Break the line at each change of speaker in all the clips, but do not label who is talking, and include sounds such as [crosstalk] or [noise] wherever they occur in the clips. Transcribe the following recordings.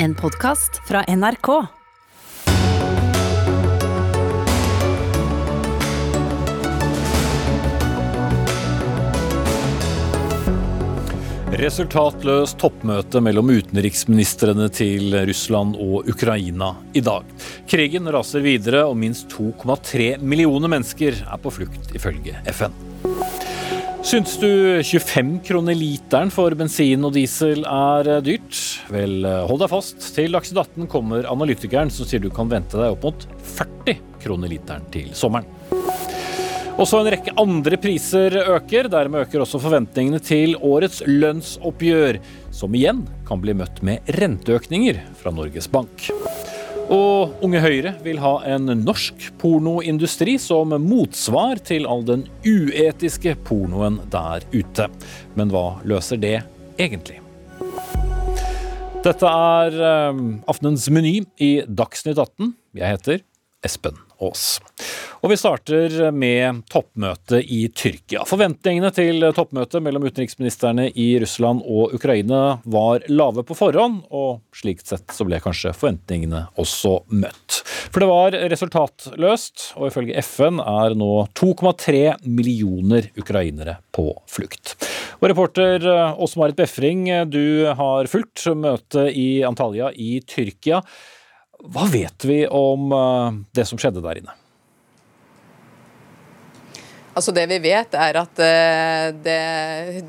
En podkast fra NRK.
Resultatløst toppmøte mellom utenriksministrene til Russland og Ukraina i dag. Krigen raser videre, og minst 2,3 millioner mennesker er på flukt, ifølge FN. Syns du 25 kroner literen for bensin og diesel er dyrt? Vel, hold deg fast. Til Dagsnytt 18 kommer analytikeren som sier du kan vente deg opp mot 40 kroner literen til sommeren. Også en rekke andre priser øker. Dermed øker også forventningene til årets lønnsoppgjør, som igjen kan bli møtt med renteøkninger fra Norges Bank. Og Unge Høyre vil ha en norsk pornoindustri som motsvar til all den uetiske pornoen der ute. Men hva løser det egentlig? Dette er eh, aftenens meny i Dagsnytt 18. Jeg heter Espen Aas. Og vi starter med toppmøtet i Tyrkia. Forventningene til toppmøtet mellom utenriksministrene i Russland og Ukraina var lave på forhånd, og slik sett så ble kanskje forventningene også møtt. For det var resultatløst, og ifølge FN er nå 2,3 millioner ukrainere på flukt. Og reporter Åse-Marit Befring, du har fulgt møtet i Antalya i Tyrkia. Hva vet vi om eh, det som skjedde der inne?
Altså Det vi vet, er at uh, det,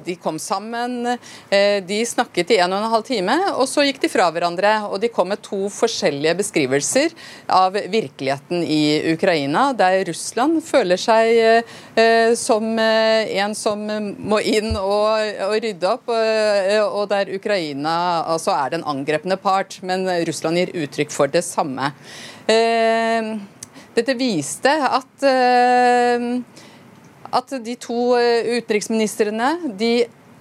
de kom sammen. Uh, de snakket i en og en halv time, og så gikk de fra hverandre. Og de kom med to forskjellige beskrivelser av virkeligheten i Ukraina, der Russland føler seg uh, som en som må inn og, og rydde opp, og der Ukraina altså er den angrepne part, men Russland gir uttrykk for det samme. Dette viste at at de to eh, utenriksministrene de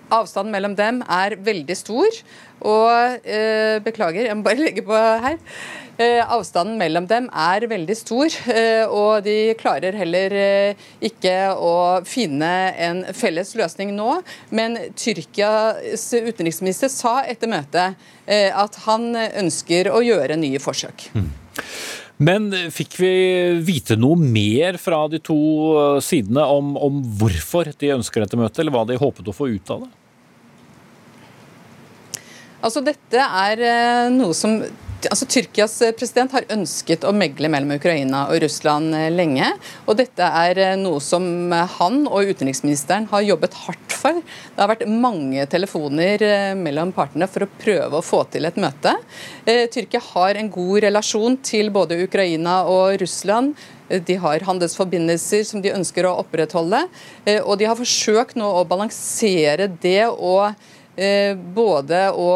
Avstanden mellom dem er veldig stor. Og eh, beklager, jeg må bare [laughs] legge på her. Eh, avstanden mellom dem er veldig stor, eh, og de klarer heller eh, ikke å finne en felles løsning nå. Men Tyrkias utenriksminister sa etter møtet eh, at han ønsker å gjøre nye forsøk. Mm.
Men fikk vi vite noe mer fra de to eh, sidene om, om hvorfor de ønsker dette møtet, eller hva de håpet å få ut av det?
Altså, dette er eh, noe som altså Tyrkias eh, president har ønsket å megle mellom Ukraina og Russland eh, lenge. og Dette er eh, noe som han og utenriksministeren har jobbet hardt for. Det har vært mange telefoner mellom partene for å prøve å få til et møte. Tyrkia har en god relasjon til både Ukraina og Russland. De har handelsforbindelser som de ønsker å opprettholde. Og de har forsøkt nå å balansere det og både å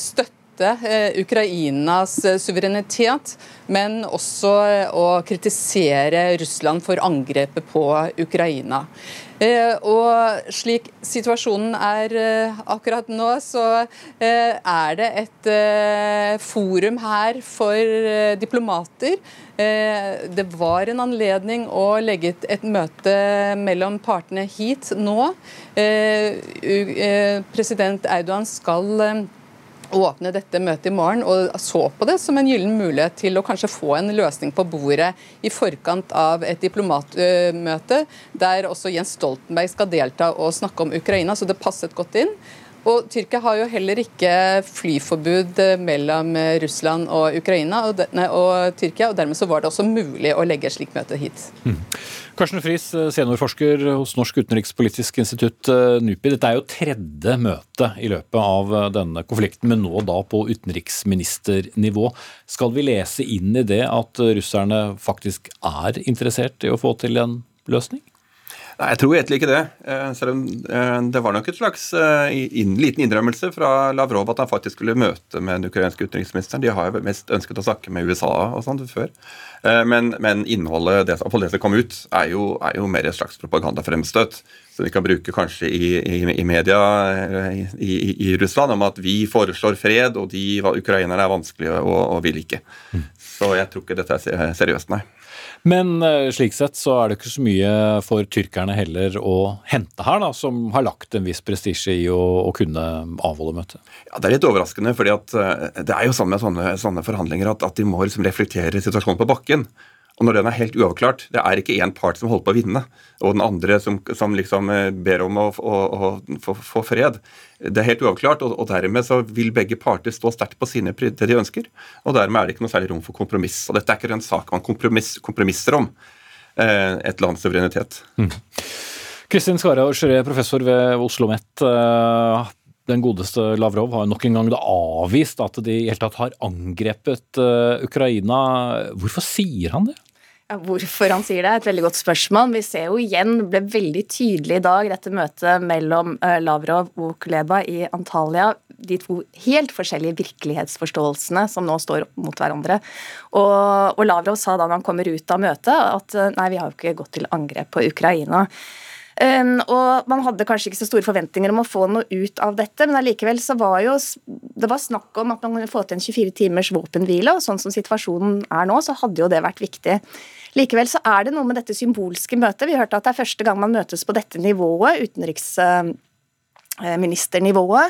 støtte støtte eh, Ukrainas eh, suverenitet, men også eh, å kritisere Russland for angrepet på Ukraina. Og slik situasjonen er akkurat nå, så er det et forum her for diplomater. Det var en anledning å legge et møte mellom partene hit nå. President Erdogan skal åpne dette møtet i morgen og så på det som en gyllen mulighet til å kanskje få en løsning på bordet i forkant av et diplomatmøte, der også Jens Stoltenberg skal delta og snakke om Ukraina, så det passet godt inn. Og Tyrkia har jo heller ikke flyforbud mellom Russland og Ukraina og, nei, og Tyrkia, og dermed så var det også mulig å legge et slikt møte hit. Mm.
Karsten Friis, seniorforsker hos Norsk utenrikspolitisk institutt, eh, NUPI. Dette er jo tredje møte i løpet av eh, denne konflikten, men nå da på utenriksministernivå. Skal vi lese inn i det at russerne faktisk er interessert i å få til en løsning?
Nei, Jeg tror egentlig ikke det. Eh, selv om eh, det var nok et slags eh, liten innrømmelse fra Lavrov at han faktisk skulle møte med den ukrainske utenriksministeren. De har jo mest ønsket å snakke med USA og sånt før. Men, men innholdet, det, det som kom ut, er jo, er jo mer et slags propagandafremstøt. som vi kan bruke kanskje i, i, i media i, i, Russland, om at vi foreslår fred, og de ukrainerne er vanskelige og, og vil ikke. Mm. Så jeg tror ikke dette er seriøst, nei.
Men eh, slik sett så er det ikke så mye for tyrkerne heller å hente her, da, som har lagt en viss prestisje i å, å, kunne avholde møtet?
Ja, Det er litt overraskende, at eh, det er jo sånn med sånne, sånne forhandlinger at, at, de må liksom reflektere situasjonen på bakken. Og når den er helt uavklart Det er ikke én part som holder på å vinne, og den andre som, som liksom eh, ber om å, få fred. Det er helt uavklart, og, og, dermed så vil begge parter stå sterkt på sine det de ønsker. Og dermed er det ikke noe særlig rom for kompromiss. Og dette er ikke en sak man kompromiss, kompromisser om, eh, et lands suverenitet. Mm.
Kristin Sjøre, professor ved Oslo OsloMet. Eh, den godeste Lavrov har nok en gang avvist at de i hele tatt har angrepet Ukraina. Hvorfor sier han det?
Ja, hvorfor han sier det, er et veldig godt spørsmål. Vi ser jo igjen, det ble veldig tydelig i dag, dette møtet mellom eh, Lavrov og Kuleba i Antalya. De to helt forskjellige virkelighetsforståelsene som nå står mot hverandre. Og, og Lavrov sa da han kommer ut av møtet at eh, nei, vi har jo ikke gått til angrep på Ukraina. Um, og Man hadde kanskje ikke så store forventninger om å få noe ut av dette, men allikevel så var jo det var snakk om at man kunne få til en 24 timers våpenhvile, og sånn som situasjonen er nå, så hadde jo det vært viktig. Likevel så er det noe med dette symbolske møtet. Vi hørte at det er første gang man møtes på dette nivået, utenriksministernivået.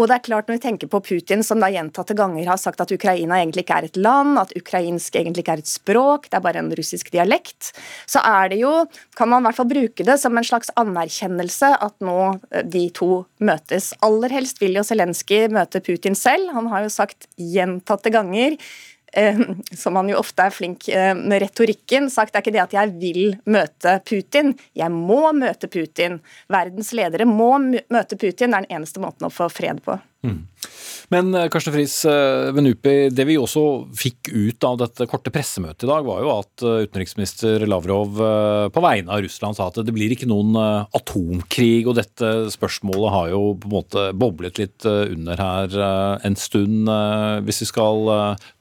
Og det er klart Når vi tenker på Putin, som da gjentatte ganger har sagt at Ukraina egentlig ikke er et land, at ukrainsk egentlig ikke er et språk, det er bare en russisk dialekt, så er det jo, kan man i hvert fall bruke det som en slags anerkjennelse at nå eh, de to møtes. Aller helst vil jo Zelenskyj møte Putin selv. Han har jo sagt gjentatte ganger som han jo ofte er flink eh, med retorikken, sagt er ikke det at jeg vil møte Putin, jeg må møte Putin. Verdens ledere må møte Putin, det er den eneste måten å få fred på. Mm.
Men eh, Karsten Friis eh, Venupi, det vi også fikk ut av dette korte pressemøtet i dag, var jo at eh, utenriksminister Lavrov på vegne av Russland sa at det blir ikke noen atomkrig, og dette spørsmålet har jo på en måte boblet litt under her en stund. Hvis vi skal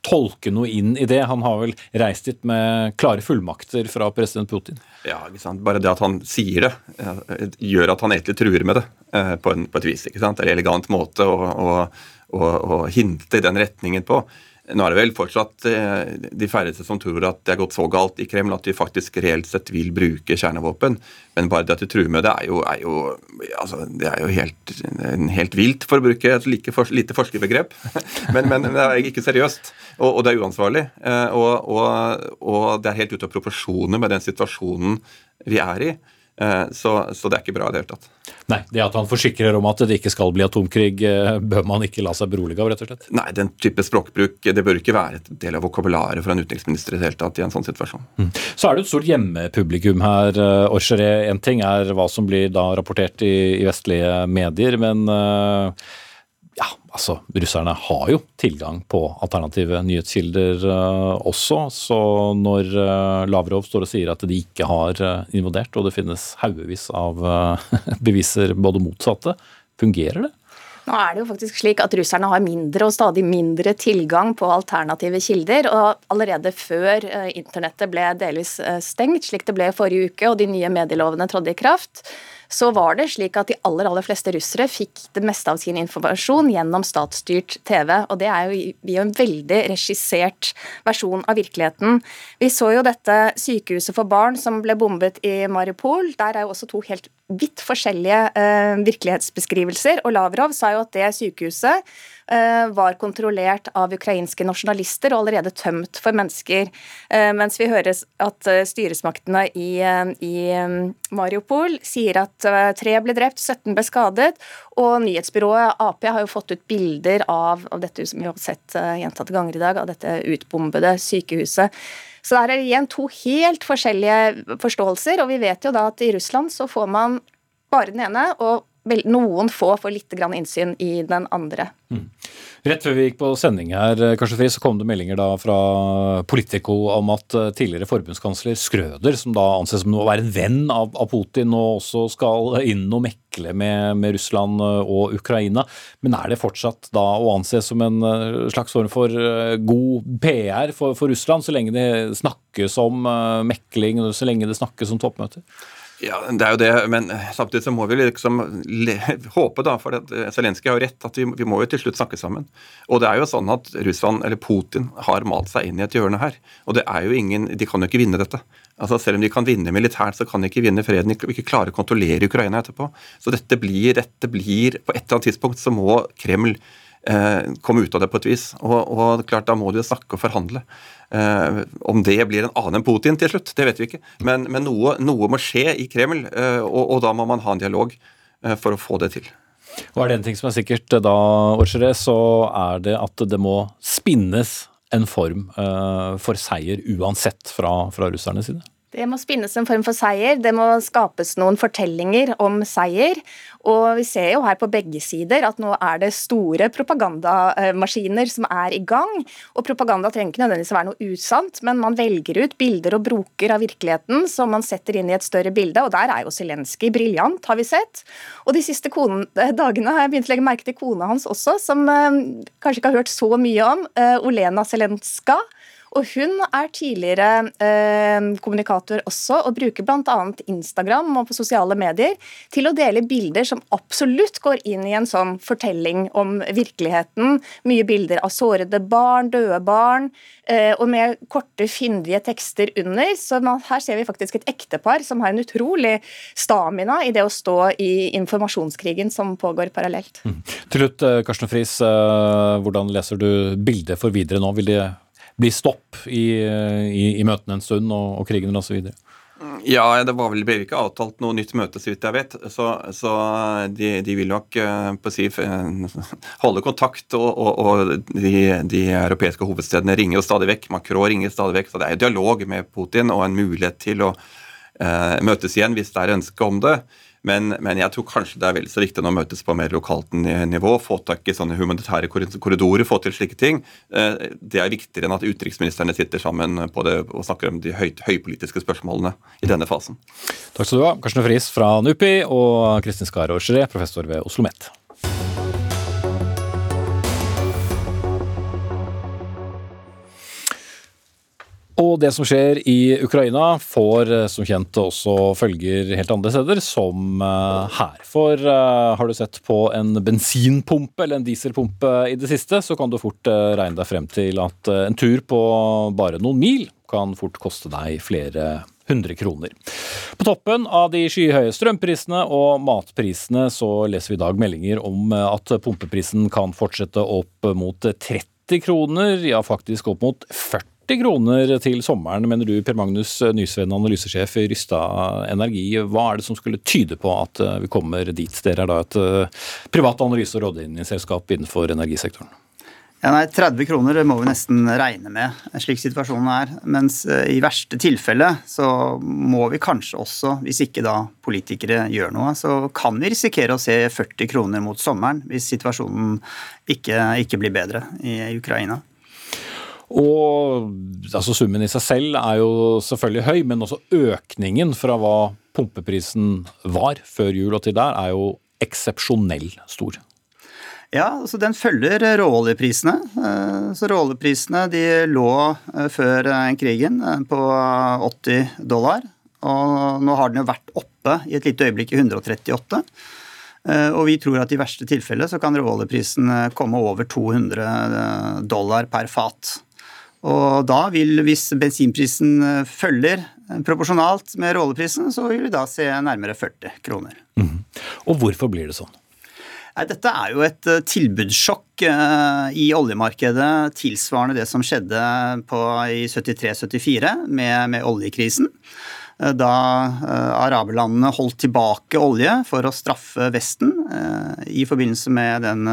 tolke noe inn i det, han har vel reist dit med klare fullmakter fra president Putin?
Ja, ikke sant? Bare det at han sier det, gjør at han egentlig truer med det på, en, på et vis. ikke sant? Det er en elegant måte å, å å, å hinte i den retningen på. Nå er det vel fortsatt eh, de færreste som tror at det er gått så galt i Kreml at de faktisk reelt sett vil bruke kjernevåpen. Men bare det at de truer med det, er jo, er jo, altså, det er jo helt, helt, vilt, for å bruke et like for, lite forskerbegrep. [laughs] Men, men, det er ikke seriøst, og, og det er uansvarlig. Eh, og, og, og, det er helt ute av proporsjoner med den situasjonen vi er i. Eh, så, så, det er ikke bra i det hele tatt.
Nei, Det at han forsikrer om at det ikke skal bli atomkrig, eh, bør man ikke la seg berolige av, rett og slett?
Nei, den type språkbruk det bør ikke være et del av vokabularet for en utenriksminister i det hele tatt i en sånn situasjon. Mm.
Så er det et stort hjemmepublikum her, eh, En ting er hva som blir da rapportert i, i vestlige medier, men uh, ja, altså russerne har jo tilgang på alternative nyhetskilder uh, også. Så når uh, Lavrov står og sier at de ikke har uh, invadert, og det finnes haugevis av [laughs] beviser både motsatte, fungerer det?
Nå er det jo faktisk slik at russerne har mindre og stadig mindre tilgang på alternative kilder. Og allerede før internettet ble delvis stengt, slik det ble forrige uke, og de nye medielovene trådte i kraft, så var det slik at de aller aller fleste russere fikk det meste av sin informasjon gjennom statsstyrt TV. Og det er jo en veldig regissert versjon av virkeligheten. Vi så jo dette sykehuset for barn som ble bombet i Mariupol. Der er jo også to helt vidt forskjellige eh, virkelighetsbeskrivelser. Og Lavrov sa jo at det sykehuset eh, var kontrollert av ukrainske nasjonalister og allerede tømt for mennesker. Eh, mens vi hører at eh, styresmaktene i, eh, i eh, Mariupol sier at tre ble drept, 17 ble skadet. Og nyhetsbyrået Ap har jo fått ut bilder av, av dette som vi har sett gjentatte ganger i dag, av dette utbombede sykehuset. Så det er igjen to helt forskjellige forståelser, og vi vet jo da at i Russland så får man bare den ene, og noen få får litt innsyn i den andre. Mm.
Rett før vi gikk på sending her, kanskje fri, så kom det meldinger da fra Politico om at eh, tidligere forbundskansler Skrøder, som da anses som å være en venn av, av Putin, og også skal inn og mekle med, med, Russland eh, og Ukraina. Men er det fortsatt da å anse som en eh, slags form for god PR for, for Russland, så lenge det snakkes om mekling, så lenge det snakkes om toppmøter?
Ja, det er jo det, men samtidig så må vi liksom håpe, da, for eh, Zelenskyj har jo rett, at vi, vi, må jo til slutt snakke sammen. Og det er jo sånn at Russland, eller Putin, har malt seg inn i et hjørne her. Og det er jo ingen De kan jo ikke vinne dette. Altså Selv om de kan vinne militært, så kan de ikke vinne freden. De ikke klare å kontrollere Ukraina etterpå. Så dette blir, dette blir På et eller annet tidspunkt så må Kreml komme ut av det på et vis. Og, og klart, da må jo snakke og forhandle. Eh, om det blir en annen enn Putin til slutt, det vet vi ikke. Men, men noe, noe, må skje i Kreml, eh, og, og, da må man ha en dialog eh, for å få det til.
Og er det en ting som er sikkert da, Orchere, så er det at det må spinnes en form for seier uansett fra, fra russernes side?
Det må spinnes en form for seier, det må skapes noen fortellinger om seier. Og vi ser jo her på begge sider at nå er det store propagandamaskiner som er i gang. Og propaganda trenger ikke nødvendigvis være noe usant, men man velger ut bilder og broker av virkeligheten som man setter inn i et større bilde, og der er jo Zelenskyj briljant, har vi sett. Og de siste dagene har jeg begynt å legge merke til kona hans også, som eh, kanskje ikke har hørt så mye om, eh, Olena Zelenska og hun er tidligere eh, kommunikator også, og bruker bl.a. Instagram og på sosiale medier til å dele bilder som absolutt går inn i en sånn fortelling om virkeligheten. Mye bilder av sårede barn, døde barn, eh, og med korte, fyndige tekster under. Så her ser vi faktisk et ektepar som har en utrolig stamina i det å stå i informasjonskrigen som pågår parallelt. Mm.
Til slutt, eh, Karsten Friis, eh, hvordan leser du bildet for videre nå? Vil det bli stopp i, i, i møtene en stund, og, og krigen osv.?
Ja, det var vel, ikke avtalt noe nytt møte, så vidt jeg vet. Så, så de, de, vil nok på å si, [laughs] holde kontakt, og, og, og de, de, europeiske hovedstedene ringer jo stadig vekk. Macron ringer stadig vekk. Så det er jo dialog med Putin og en mulighet til å eh, møtes igjen hvis det er ønske om det. Men, men, jeg tror kanskje det er vel så viktig å møtes på mer lokalt nivå, få tak i sånne humanitære korridorer, få til slike ting. Eh, det er viktigere enn at utenriksministrene sitter sammen det og snakker om de høy, høypolitiske spørsmålene i denne fasen.
Takk skal du ha, Karsten Friis fra NUPI og Kristin Skar Aargeré, professor ved Oslo OsloMet. Og det som skjer i Ukraina får eh, som kjent også følger helt andre steder, som eh, her. For uh, har du sett på en bensinpumpe eller en dieselpumpe i det siste, så kan du fort regne deg frem til at en tur på bare noen mil kan fort koste deg flere hundre kroner. På toppen av de skyhøye strømprisene og matprisene så leser vi i dag meldinger om at pumpeprisen kan fortsette opp mot 30 kroner, ja faktisk opp mot 40 40 kroner til sommeren, mener du, Per Magnus Nysveen, analysesjef i Rystad Energi. Hva er det som skulle tyde på at eh, vi kommer dit? Dere er da et eh, privat analyse- og rådgivningsselskap innenfor energisektoren.
Ja, nei, 30 kroner må vi nesten regne med, slik situasjonen er. Mens eh, i verste tilfelle så må vi kanskje også, hvis ikke da politikere gjør noe, så kan vi risikere å se 40 kroner mot sommeren hvis situasjonen ikke, ikke blir bedre i Ukraina.
Og altså Summen i seg selv er jo selvfølgelig høy, men også økningen fra hva pumpeprisen var før jul og til der, er jo eksepsjonell stor.
Ja, altså den følger råoljeprisene. Eh, så råoljeprisene de lå eh, før eh, krigen på 80 dollar. Og nå har den jo vært oppe i et lite øyeblikk i 138. Og vi tror at i verste tilfelle så kan råoljeprisen komme over 200 dollar per fat. Og da vil, hvis bensinprisen eh, følger eh, proporsjonalt med råleprisen, så vil vi da se nærmere 40 kroner. Mm.
Og hvorfor blir det sånn?
Dette er jo et eh, tilbudssjokk i oljemarkedet tilsvarende det som skjedde på, i 73-74 med, med oljekrisen. Eh, da eh, araberlandene holdt tilbake olje for å straffe Vesten eh, i forbindelse med den,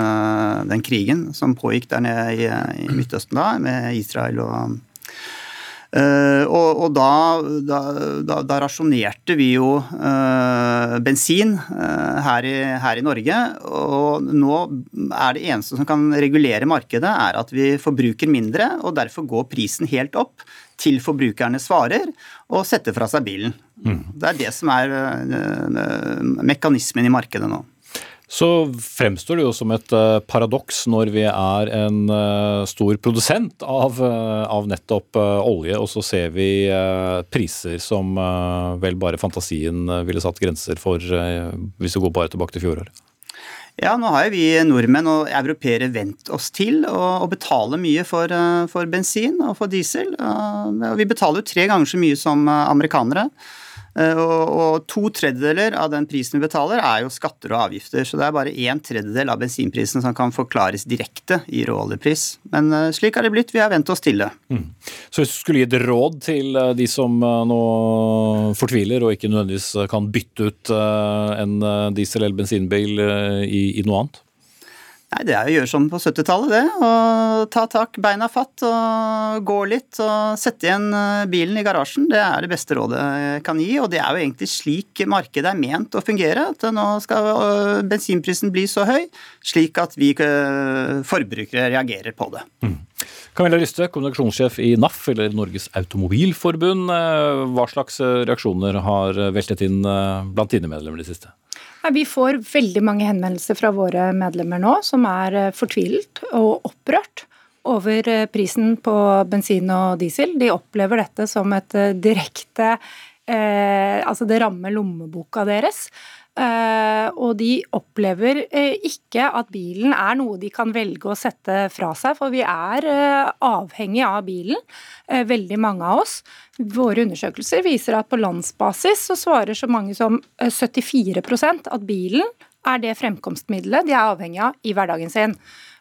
den krigen som pågikk der nede i, i Midtøsten da, med Israel og Uh, og, og da, da, da, da, rasjonerte vi jo uh, bensin uh, her, i, her, i, Norge. Og nå er det eneste som kan regulere markedet, er at vi forbruker mindre, og derfor går prisen helt opp til forbrukerne svarer, og setter fra seg bilen. Mm. Det er det som er uh, mekanismen i markedet nå.
Så fremstår det jo som et uh, paradoks når vi er en stor produsent av, av nettopp olje, og så ser vi priser som vel bare fantasien ville satt grenser for, hvis vi går bare tilbake til fjoråret.
Ja, nå har jo vi nordmenn og europeere vent oss til å, betale mye for, for, bensin og for diesel. Vi betaler jo tre ganger så mye som amerikanere. Eh, og, to tredjedeler av den prisen vi betaler, er jo skatter og avgifter. Så det er bare en tredjedel av bensinprisen som kan forklares direkte i råoljepris. Men uh, slik har det blitt. Vi har vent oss til det. Mm.
Så hvis du skulle gi et råd til eh, de som nå fortviler og ikke nødvendigvis kan bytte ut en diesel- eller bensinbil i, i noe annet?
Nei, Det er å gjøre som på 70-tallet, det. Å ta tak, beina fatt og gå litt og sette igjen eh, bilen i garasjen. Det er det beste rådet jeg kan gi. Og det er jo egentlig slik markedet er ment å fungere. At nå skal eh, bensinprisen bli så høy, slik at vi eh, forbrukere reagerer på det. Mm.
Camilla Ryste, kommunikasjonssjef i NAF, eller Norges Automobilforbund. Hva slags reaksjoner har veltet inn blant dine medlemmer de siste?
Vi får veldig mange henvendelser fra våre medlemmer nå som er eh, fortvilet og opprørt over eh, prisen på bensin og diesel. De opplever dette som et eh, direkte eh, Altså det rammer lommeboka deres. Uh, og de opplever uh, ikke at bilen er noe de kan velge å sette fra seg, for vi er uh, avhengig av bilen, veldig mange av oss. Våre undersøkelser viser at på landsbasis så svarer så mange som 74% at bilen er det fremkomstmiddelet de er avhengig av i hverdagen sin.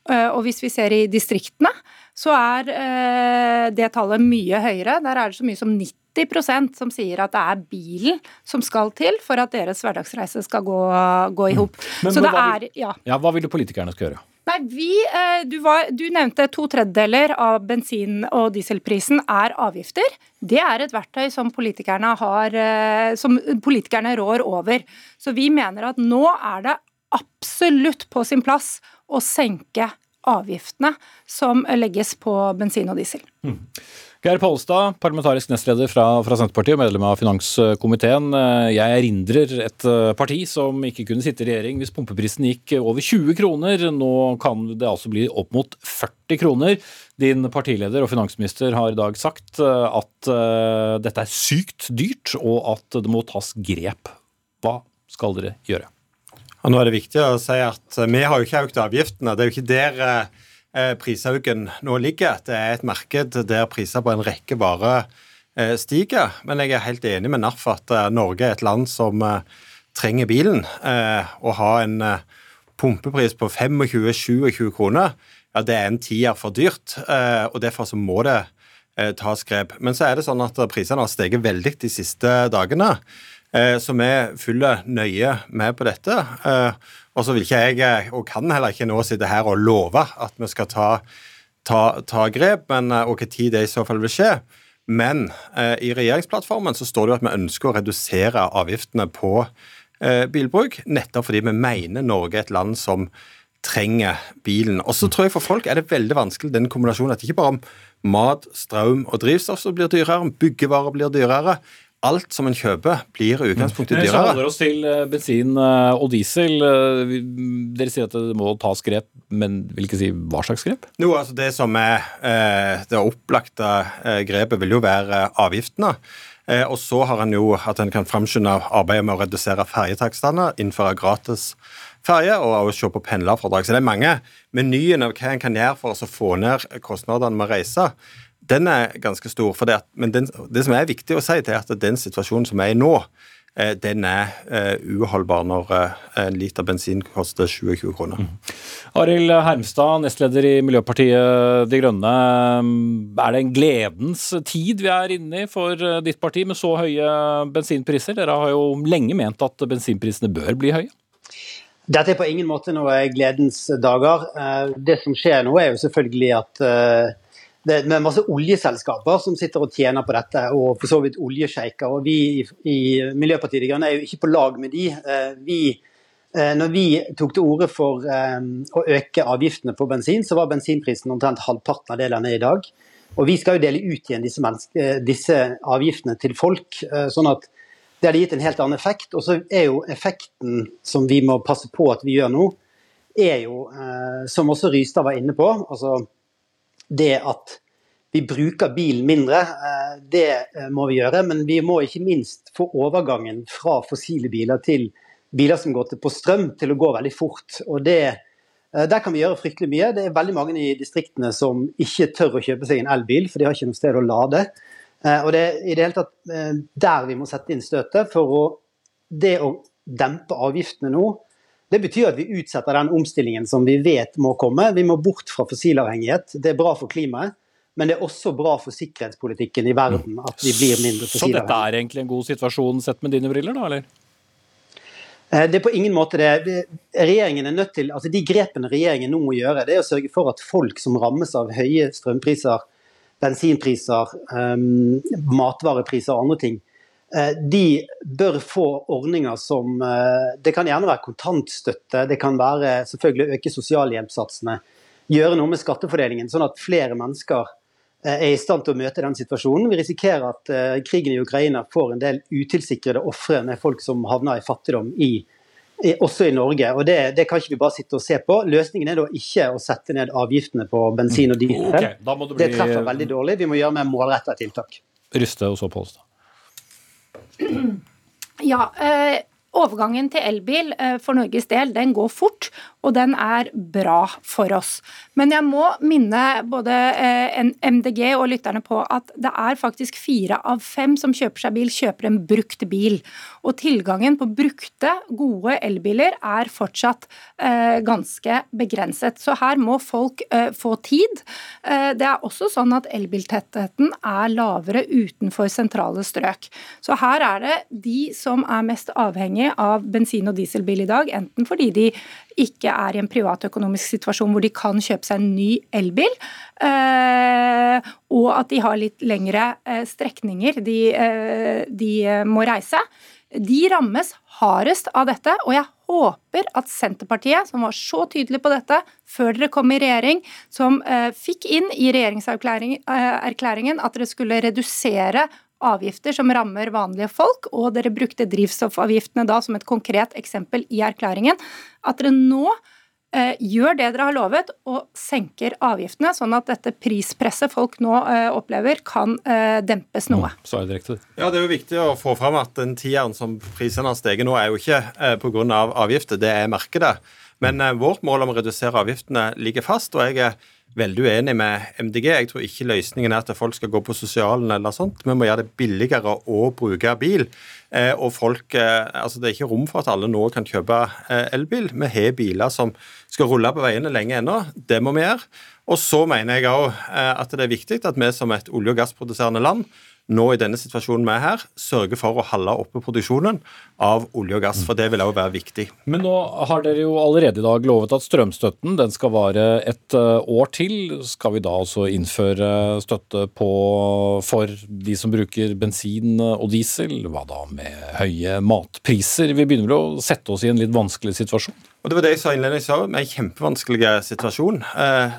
Og hvis vi ser i distriktene, så er det tallet mye høyere. Der er det så mye som 90 80% som sier at det er bilen som skal til for at deres hverdagsreise skal gå, gå i hop.
Mm. Så det er ja. ja. Hva vil politikerne skal gjøre?
Nei, vi, eh, du, var, du, nevnte to tredjedeler av bensin- og dieselprisen er avgifter. Det er et verktøy som politikerne, har, eh, som politikerne rår over. Så vi mener at nå er det absolutt på sin plass å senke avgiftene som legges på bensin og diesel. Mm.
Geir Pollestad, parlamentarisk nestleder fra, fra, Senterpartiet og medlem av finanskomiteen. Jeg erindrer et eh, parti som ikke kunne sitte i regjering hvis pumpeprisen gikk over 20 kroner. Nå kan det altså bli opp mot 40 kroner. Din partileder og finansminister har i dag sagt eh, at uh, dette er sykt dyrt, og at det må tas grep. Hva skal dere gjøre?
Og nå er det viktig å si at vi har jo ikke økt avgiftene. Det er jo ikke der Eh, prisauken nå ligger. Det er et marked der priser på en rekke varer eh, stiger. Men jeg er helt enig med NAF at eh, Norge er et land som trenger bilen. Å ha en pumpepris på 25-27 kroner, ja, det er en tier for dyrt. Og derfor så må det tas grep. Men så er det sånn at prisene har steget veldig de siste dagene. Så vi følger nøye med på dette. Og så vil ikke jeg, eh, og kan heller ikke nå sitte her og love at vi skal ta, ta, ta grep, men, eh, og tid det i så fall vil skje. Men eh, i regjeringsplattformen så står det jo at vi ønsker å redusere avgiftene på eh, bilbruk, nettopp fordi vi mener Norge er et land som trenger bilen. Og så tror jeg for folk er det veldig vanskelig den kombinasjonen at ikke bare om mat, strøm og drivstoff som blir dyrere, om byggevarer blir dyrere alt som en kjøper, blir i utgangspunktet dyrere.
Vi holder oss til eh, bensin eh, og diesel. Eh, dere sier at det må tas grep, men vil ikke si hva slags grep?
No, altså Det som er det opplagte grepet, vil jo være avgiftene. Og så har en jo at en kan framskynde arbeidet med å redusere ferjetakstene, innføre gratis ferje og også se på pendlerfradrag. Så det er mange menyen av hva en kan gjøre for å få ned kostnadene med å reise den er ganske stor. For Det, men den, det som er viktig å si, er at den situasjonen som er i nå, eh, den er uh, uholdbar når uh, en liter bensin koster 27 kroner. Mm.
Arild Hermstad, nestleder i Miljøpartiet De Grønne. Er det en gledens tid vi er inne i for ditt parti med så høye bensinpriser? Dere har jo lenge ment at bensinprisene bør bli høye.
Dette er på ingen måte noe gledens dager. Det som skjer nå, er jo selvfølgelig at det er masse oljeselskaper som sitter og tjener på dette, og for så vidt oljesjeiker. Og vi i Miljøpartiet De Grønne er jo ikke på lag med de. Eh, vi, eh, når vi tok til orde for eh, å øke avgiftene på bensin, så var bensinprisen omtrent halvparten av det den er i dag. Og vi skal jo dele ut igjen disse, disse avgiftene til folk. sånn at Det hadde gitt en helt annen effekt. Og så er jo effekten som vi må passe på at vi gjør nå, er jo, som også Rystad var inne på, altså det at vi bruker bilen mindre, eh, det eh, må vi gjøre. Men vi må ikke minst få overgangen fra fossile biler til biler som går på strøm, til å gå veldig fort. Og det, eh, der kan vi gjøre fryktelig mye. Det er veldig mange i distriktene som ikke tør å kjøpe seg en elbil, for de har ikke noe sted å lade. Og det er i det hele tatt der vi må sette inn støtet. For å, det å dempe avgiftene nå, det betyr at vi utsetter den omstillingen som vi vet må komme. Vi må bort fra fossilavhengighet. Det er bra for klimaet men det er også bra for sikkerhetspolitikken i verden at vi blir mindre fossilavhengige.
Så dette er egentlig en god situasjon sett med dine briller, da, eller?
Eh, det er på ingen måte det. Regjeringen er nødt til, altså De grepene regjeringen nå må gjøre, det er å sørge for at folk som rammes av høye strømpriser, bensinpriser, um, matvarepriser og andre ting, de bør få ordninger som uh, Det kan gjerne være kontantstøtte, det kan være selvfølgelig øke sosialhjelpssatsene. Gjøre noe med skattefordelingen, sånn at flere mennesker Eh, er i stand til å møte den situasjonen. Vi risikerer at krigen i Ukraina får en del utilsikrede ofre med folk som havner i fattigdom i, i, også i Norge. og det, det, kan ikke vi bare sitte og se på. Løsningen er da ikke å sette ned avgiftene på bensin og diesel. Okay, det, bli... det, treffer veldig dårlig. Vi må gjøre mer målretta tiltak.
Ryste og så Polstad.
Ja, eh, Overgangen til elbil eh, for Norges del den går fort, og den er bra for oss. Men jeg må minne både eh, MDG og lytterne på at det er faktisk fire av fem som kjøper seg bil, kjøper en brukt bil. Og tilgangen på brukte, gode elbiler er fortsatt eh, ganske begrenset. Så her må folk få tid. Det er også sånn at elbiltettheten er lavere utenfor sentrale strøk. Så her er det de som er mest avhengige avhengig av bensin- og dieselbil i dag, enten fordi de ikke er i en privatøkonomisk situasjon hvor de kan kjøpe seg en ny elbil, eh, og at de har litt lengre eh, strekninger de, eh, de må reise. De rammes hardest av dette, og jeg håper at Senterpartiet, som var så tydelig på dette før dere kom i regjering, som fikk inn i regjeringserklæringen at dere skulle redusere avgifter som rammer vanlige folk, og dere brukte drivstoffavgiftene da som et konkret eksempel i erklæringen, at dere nå eh, gjør det dere har lovet og senker avgiftene, sånn at dette prispresset folk nå eh, opplever, kan eh, dempes noe.
Mm, så er det, direkte.
ja, det er jo viktig å få fram at den tieren som prisene har steget nå, er jo ikke eh, pga. avgifter, det er markedet. Men eh, vårt mål om å redusere avgiftene ligger fast, og jeg er veldig uenig med MDG. Jeg tror ikke løsningen er at folk skal gå på sosialen eller sånt. Vi må gjøre det billigere å bruke bil. Eh, og folk, eh, altså Det er ikke rom for at alle nå kan kjøpe eh, elbil. Vi har biler som skal rulle på veiene lenge ennå. Det må vi gjøre. Og så mener jeg òg at det er viktig at vi som et olje- og gassproduserende land nå i denne situasjonen vi er her, sørger for å holde oppe produksjonen av olje og gass. For det vil òg være viktig.
Men nå har dere jo allerede i dag lovet at strømstøtten den skal vare et eh, år til. Skal vi da altså innføre støtte på, for de som bruker bensin og diesel? Hva da med høye matpriser? Vi begynner vel å sette oss i en litt vanskelig situasjon?
Og Det var det jeg sa innledningsvis òg, med en kjempevanskelig situasjon. Eh,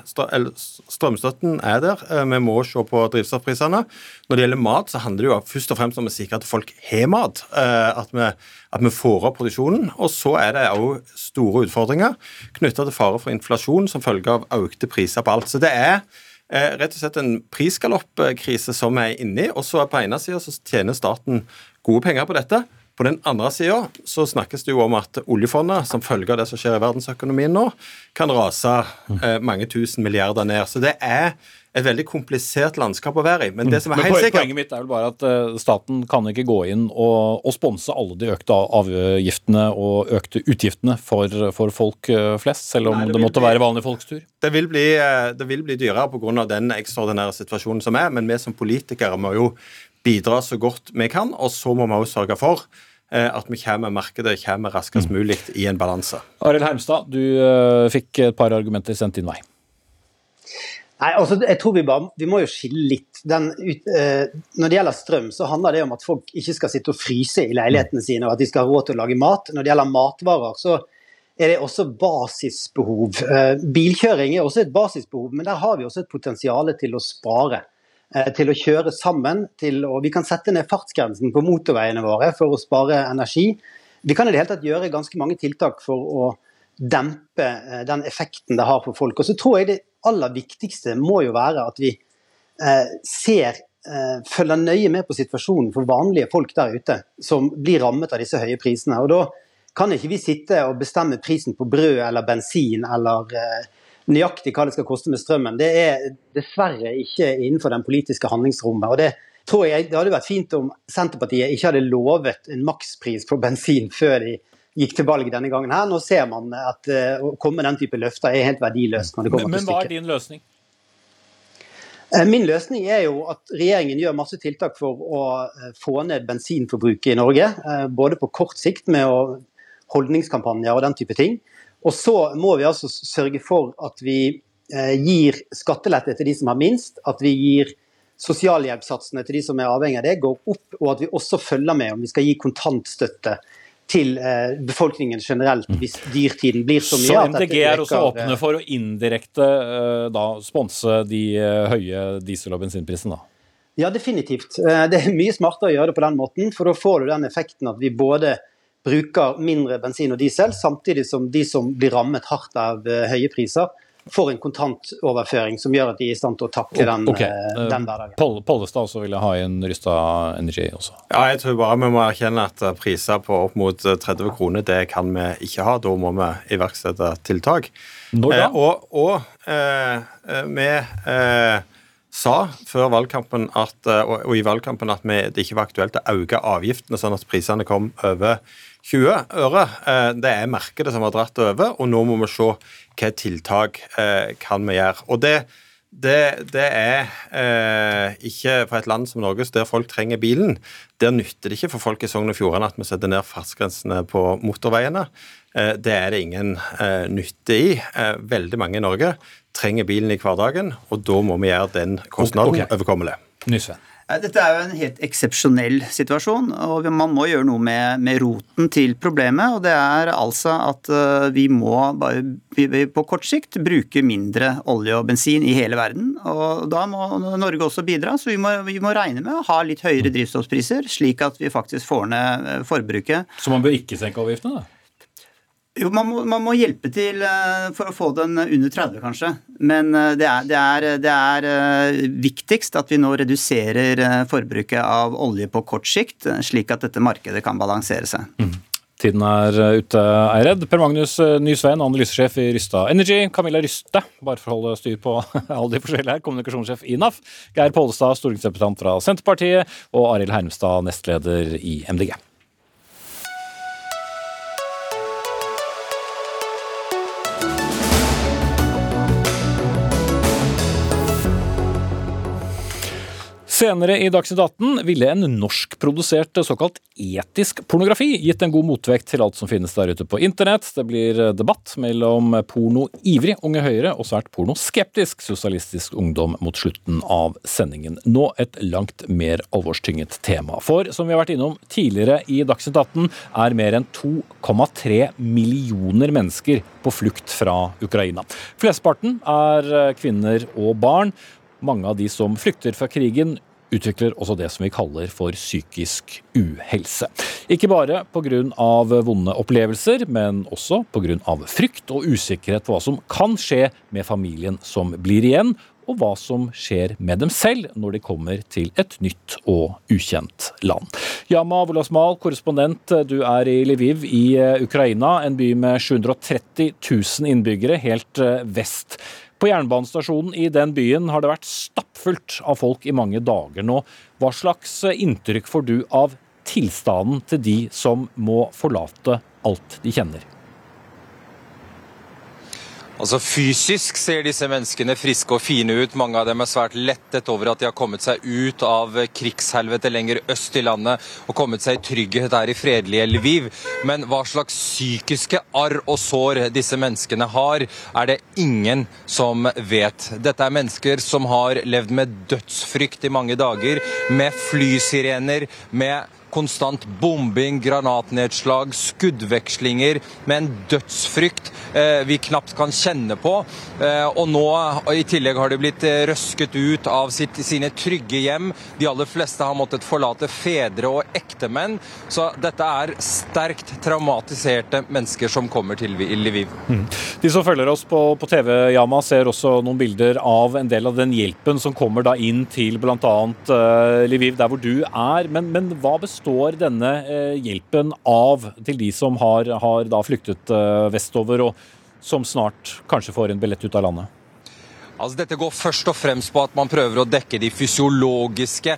strømstøtten er der. Eh, vi må se på drivstoffprisene. Når det gjelder mat, så handler det jo først og fremst om å sikre at folk har mat. Eh, at vi, at vi får opp produksjonen. Og så er det òg store utfordringer knytta til fare for inflasjon som følge av økte priser på alt. Så det er rett og slett en prisgaloppkrise som vi er inne i. Og så på ene sida så tjener staten gode penger på dette. På den andre sida så snakkes det jo om at oljefondet, som følge av det som skjer i verdensøkonomien nå, kan rase eh, mange tusen milliarder ned. Så det er et veldig komplisert landskap å være i. Men det som er helt sikkert...
Poenget mitt er vel bare at uh, staten kan ikke gå inn og, og sponse alle de økte avgiftene og økte utgiftene for, for folk uh, flest, selv om Nei, det, det måtte bli, være vanlig folks tur.
Det vil bli, uh, det vil bli dyrere pga. den ekstraordinære situasjonen som er, men vi som politikere må jo bidra så godt vi kan. Og så må vi også sørge for eh, at vi kommer markedet kommer raskest mm. mulig i en balanse.
Arild Hermstad, du fikk et par argumenter sendt din vei.
Nei, altså, jeg tror Vi bare, vi må jo skille litt. Den, uh, når det gjelder strøm, så handler det om at folk ikke skal sitte og fryse i leilighetene sine, og at de skal ha råd til å lage mat. Når det gjelder matvarer, så er det også basisbehov. Uh, bilkjøring er også et basisbehov, men der har vi også et potensial til å spare. eh, til å kjøre sammen. Til, og vi kan sette ned fartsgrensen på motorveiene våre for å spare energi. Vi kan i det hele tatt gjøre ganske mange tiltak for å dempe eh, den effekten det har for folk. Og så tror jeg det aller viktigste må jo være at vi eh, ser følger nøye med på situasjonen for vanlige folk der ute som blir rammet av disse høye prisene. Og Da kan ikke vi sitte og bestemme prisen på brød eller bensin eller nøyaktig hva det skal koste med strømmen. Det er dessverre ikke innenfor den politiske handlingsrommet. og det tror jeg Det hadde vært fint om Senterpartiet ikke hadde lovet en makspris på bensin før de gikk til valg denne gangen. her. Nå ser man at uh, å komme med den type løfter er helt verdiløst. når det kommer
men,
til
Men hva er din løsning?
Eh, min løsning er jo at regjeringen gjør masse tiltak for å eh, få ned bensinforbruket i Norge. Både på kort sikt med holdningskampanjer og den type ting. Og så må vi altså sørge for at vi eh, gir skattelette til de som har minst, at vi gir sosialhjelpssatsene til de som er avhengig av det, går opp, og at vi også følger med om vi skal gi kontantstøtte til eh, befolkningen generelt hvis dyrtiden blir så mye.
Så MDG er også åpne eh, for å indirekte da sponse de høye diesel- og bensinprisene? da?
Ja, definitivt. Det er mye smartere å gjøre det på den måten, for da får du den effekten at vi både bruker mindre bensin og diesel, samtidig som de som blir rammet hardt av eh, høye priser, får en kontantoverføring som gjør at de er i stand til å takle den, okay. Eh, den hverdagen.
Pollestad også ville ha inn Rysta Energy også.
Ja, jeg tror bare vi må erkjenne at eh, priser på opp mot 30 kroner, det kan vi ikke ha. Da må vi iverksette tiltak.
Når da?
Eh, og, og eh, vi eh, sa før valgkampen at, og, og, i valgkampen at vi, det ikke var aktuelt å øke avgiftene sånn at prisene kom over 20 øre. Eh, det er markedet som har dratt over, og nå må vi se hva tiltak eh, kan vi gjøre. Og det, det, det er eh, ikke for et land som Norge, der folk trenger bilen. Der nytter det ikke for folk i Sogn og Fjordane at vi setter ned fartsgrensene på motorveiene. Det er det ingen nytte i. Veldig mange i Norge trenger bilen i hverdagen, og da må vi gjøre den kostnaden okay. overkommelig.
Nysven.
Dette er jo en helt eksepsjonell situasjon, og man må gjøre noe med, med, roten til problemet. og Det er altså at eh, vi må bare på kort sikt bruke mindre olje og bensin i hele verden. og Da må Norge også bidra, så vi må, vi må regne med å ha litt høyere drivstoffpriser, slik at vi faktisk får ned eh, forbruket.
Så man bør ikke senke avgiftene? da?
Jo, man må, man må, hjelpe til eh, for å få den under 30, kanskje. Men eh, det er, det, er, det er, eh, viktigst at vi nå reduserer forbruket av olje på kort sikt, slik at dette markedet kan balansere seg. Mm.
Tiden er ute, Eired. Per Magnus Nysveen, analysesjef i Rysta Energy. Camilla Ryste, bare for å holde styr på [laughs] alle de forskjellige her, kommunikasjonssjef i NAF. Geir Pollestad, stortingsrepresentant fra Senterpartiet. Og Arild Hermstad, nestleder i MDG. Senere i Dagsnytt 18 ville en norskprodusert såkalt etisk pornografi gitt en god motvekt til alt som finnes der ute på internett. Det blir debatt mellom pornoivrig Unge Høyre og svært pornoskeptisk Sosialistisk Ungdom mot slutten av sendingen. Nå et langt mer alvorstynget tema. For som vi har vært innom tidligere i Dagsnytt 18, er mer enn 2,3 millioner mennesker på flukt fra Ukraina. Flesteparten er kvinner og barn. Mange av de som flykter fra krigen, utvikler også det som vi kaller for psykisk uhelse. Ikke bare pga. vonde opplevelser, men også pga. frykt og usikkerhet for hva som kan skje med familien som blir igjen, og hva som skjer med dem selv når de kommer til et nytt og ukjent land. Yama Wolasmal, korrespondent, du er i Lviv i eh, Ukraina, en by med 730 000 innbyggere helt eh, vest. På jernbanestasjonen i den byen har det vært stappfullt av folk i mange dager nå. Hva slags inntrykk får du av tilstanden til de som må forlate alt de kjenner?
Altså Fysisk ser disse menneskene friske og fine ut. Mange av dem er svært lettet over at de har kommet seg ut av krigshelvete lenger øst i landet og kommet seg i trygghet her i fredelige Lviv. Men hva slags psykiske arr og sår disse menneskene har, er det ingen som vet. Dette er mennesker som har levd med dødsfrykt i mange dager, med flysirener, med konstant bombing, granatnedslag, skuddvekslinger med en dødsfrykt eh, vi knapt kan kjenne på. Eh, og nå i tillegg har de blitt eh, røsket ut av sitt, sine trygge hjem. De aller fleste har måttet forlate fedre og ektemenn. Så dette er sterkt traumatiserte mennesker som kommer til Lviv. Mm.
De som følger oss på, på TV, Yama, ser også noen bilder av en del av den hjelpen som kommer da inn til bl.a. Uh, Lviv, der hvor du er. Men, men hva består denne uh, hjelpen av til de som har, har flyktet uh, vestover, og som snart kanskje får en billett ut av landet?
Altså, dette går først og fremst på at man prøver å dekke de fysiologiske,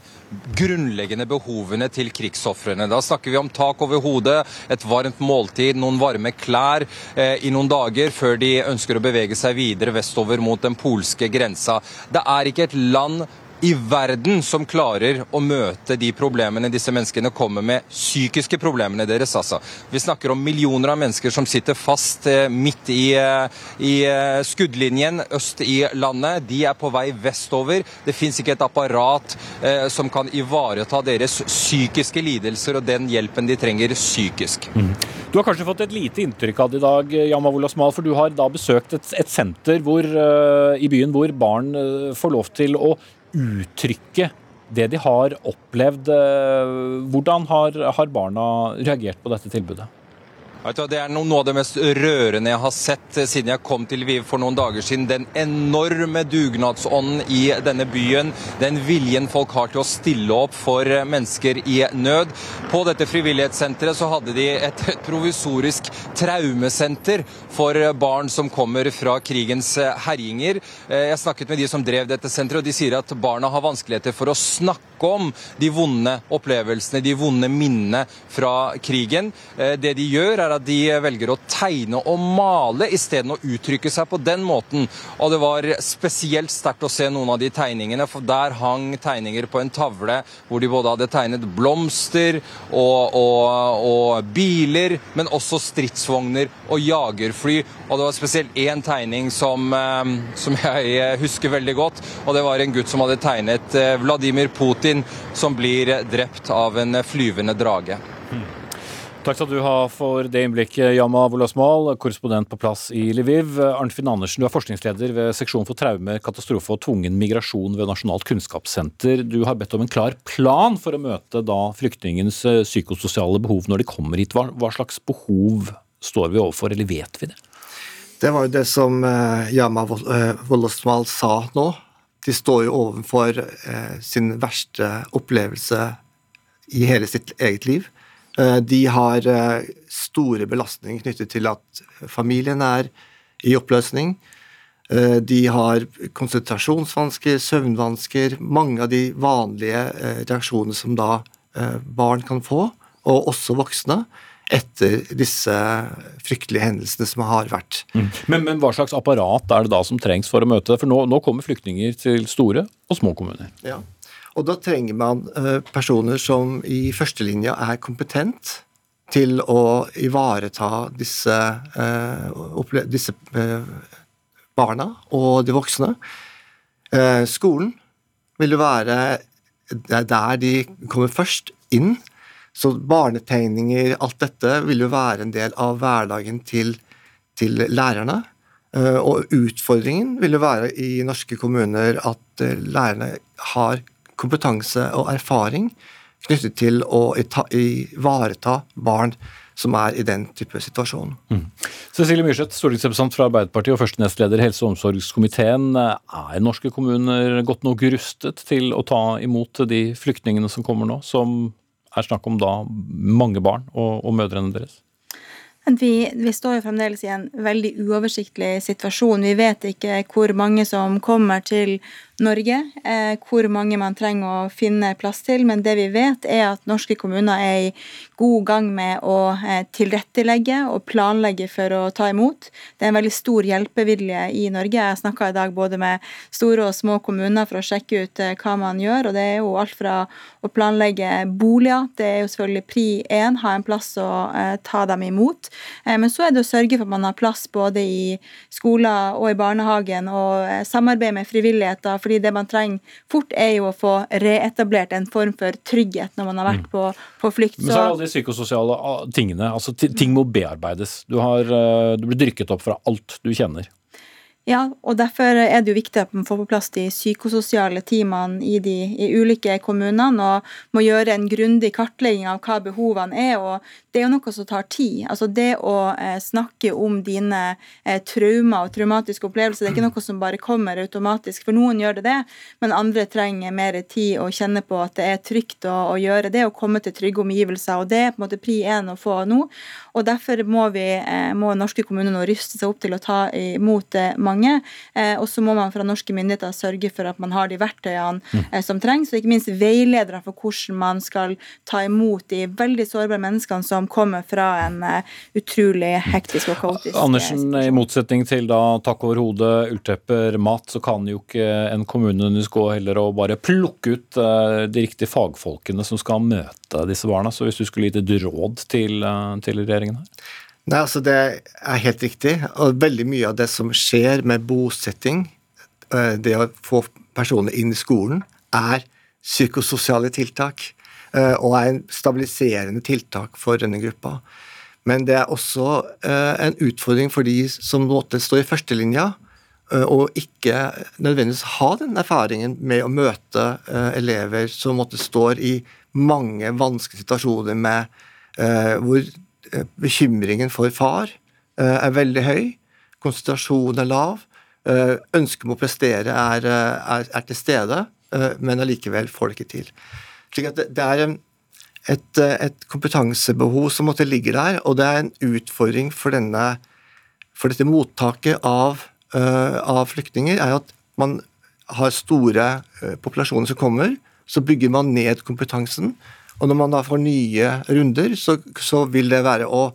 grunnleggende behovene til krigsofrene. Da snakker vi om tak over hodet, et varmt måltid, noen varme klær eh, i noen dager før de ønsker å bevege seg videre vestover mot den polske grensa. Det er ikke et land i verden som klarer å møte de problemene disse menneskene kommer med, psykiske problemene deres. altså. Vi snakker om millioner av mennesker som sitter fast eh, midt i, eh, i eh, skuddlinjen øst i landet. De er på vei vestover. Det fins ikke et apparat eh, som kan ivareta deres psykiske lidelser og den hjelpen de trenger psykisk. Mm.
Du har kanskje fått et lite inntrykk av det i dag, Yama Wolasmal, for du har da besøkt et, et senter hvor, uh, i byen hvor barn uh, får lov til å uttrykke det de har opplevd. Eh, hvordan har, har barna reagert på dette tilbudet?
Det er noe av det mest rørende jeg har sett eh, siden jeg kom til Lviv for noen dager siden. Den enorme dugnadsånden i denne byen. Den viljen folk har til å stille opp for eh, mennesker i nød. På dette frivillighetssenteret så hadde de et provisorisk traumesenter for eh, barn som kommer fra krigens herjinger. Jeg snakket med de som drev dette senteret, og de sier at barna har vanskeligheter for å snakke om de vonde opplevelsene, de vonde minnene fra krigen. Det de gjør, er at de velger å tegne og male isteden å uttrykke seg på den måten. Og det var spesielt sterkt å se noen av de tegningene, for der hang tegninger på en tavle hvor de både hadde tegnet blomster og, og, og biler, men også stridsvogner og jagerfly. Og det var spesielt én tegning som, eh, som jeg husker veldig godt, og det var en gutt som hadde tegnet eh, Vladimir Putin som blir drept av en flyvende drage.
Takk skal du ha for det innblikket, Yama Wolasmal, korrespondent på plass i Lviv. Arnfinn Andersen, du er forskningsleder ved seksjon for traume, katastrofe og tvungen migrasjon ved Nasjonalt kunnskapssenter. Du har bedt om en klar plan for å møte da flyktningens eh, psykososiale behov når de kommer hit. Hva, hva slags behov står vi overfor, eller vet vi det?
Det var jo det som eh, Yama Wolasmal sa nå. De står jo overfor eh, sin verste opplevelse i hele sitt eget liv. Eh, de har eh, store belastninger knyttet til at familien er i oppløsning. Eh, de har konsentrasjonsvansker, søvnvansker, mange av de vanlige reaksjonene som da barn kan få, og også voksne, etter disse fryktelige hendelsene som har vært.
Mm. Men, men, hva slags apparat er det da som trengs for å møte det? For nå, nå kommer flyktninger til store og små kommuner.
Ja. Og da trenger man eh, personer som i førstelinja er kompetent til å ivareta disse, eh, disse eh, barna og de voksne. Skolen vil jo være der de kommer først inn. Så barnetegninger, alt dette, vil jo være en del av hverdagen til, til lærerne. Og utfordringen vil jo være i norske kommuner at lærerne har kompetanse og erfaring knyttet til å ivareta barn som er i den type situasjon. Mm.
Cecilie Myrseth, stortingsrepresentant fra Arbeiderpartiet og første nestleder i helse- og omsorgskomiteen. Er norske kommuner godt nok rustet til å ta imot de flyktningene som kommer nå, som er snakk om da mange barn og, og mødrene deres?
Vi, vi, står jo fremdeles i en veldig uoversiktlig situasjon. Vi vet ikke hvor mange som kommer til Norge, eh, hvor mange man trenger å finne plass til. Men det vi vet, er at norske kommuner er i god gang med å eh, tilrettelegge og planlegge for å ta imot. Det er en veldig stor hjelpevilje i Norge. Jeg snakka i dag både med store og små kommuner for å sjekke ut eh, hva man gjør. og Det er jo alt fra å planlegge boliger, det er jo selvfølgelig pri én, ha en plass å eh, ta dem imot. Eh, men så er det å sørge for at man har plass både i skoler og i barnehagen, og eh, samarbeid med frivilligheter fordi det man trenger fort, er jo å få reetablert en form for trygghet når man har vært mm. på, på flykt.
Men så er det alle de psykososiale ah, tingene. altså Ting må bearbeides. Du, har, eh, du blir drykket opp fra alt du kjenner.
Ja, og derfor er det jo viktig at man får på plass de psykososiale teamene i de i ulike kommunene, og må gjøre en grundig kartlegging av hva behovene er. og Det er jo noe som tar tid. Altså Det å eh, snakke om dine eh, traumer og traumatiske opplevelser, det er ikke noe som bare kommer automatisk. For noen gjør det det, men andre trenger mer tid og kjenne på at det er trygt å, å gjøre det, og komme til trygge omgivelser. og Det er på en måte pri én å få nå. og Derfor må, vi, eh, må norske kommuner nå ruste seg opp til å ta imot eh, mange mange. Eh, og så må man fra norske myndigheter sørge for at man har de verktøyene mm. Eh, som trengs, og ikke minst veiledere for hvordan man skal ta imot de veldig sårbare menneskene som kommer fra en eh, utrolig hektisk og kaotisk
Andersen, situasjon. i motsetning til da takk over hodet, ulltepper, mat, så kan jo ikke en kommune gå heller og bare plukke ut de riktige fagfolkene som skal møte disse barna. Så hvis du skulle gitt et råd til, til regjeringen her?
Nei, altså Det er helt riktig. Og veldig mye av det som skjer med bosetting, eh, det å få personer inn i skolen, er psykososiale tiltak. Eh, og er en stabiliserende tiltak for denne gruppa. Men det er også eh, en utfordring for de som måtte stå i førstelinja, og ikke nødvendigvis ha den erfaringen med å møte elever som står i mange vanskelige situasjoner med hvor bekymringen for far eh, er veldig høy. Konsentrasjonen er lav. Eh, ønsket om å prestere er, er, er til stede, men allikevel får det ikke til. Slik at det er et, et, kompetansebehov som måtte ligge der, og det er en utfordring for, denne, for dette mottaket av, av, flyktninger, er at man har store populasjoner som kommer, så bygger man ned kompetansen. Og når man da får nye runder, så, så vil det være å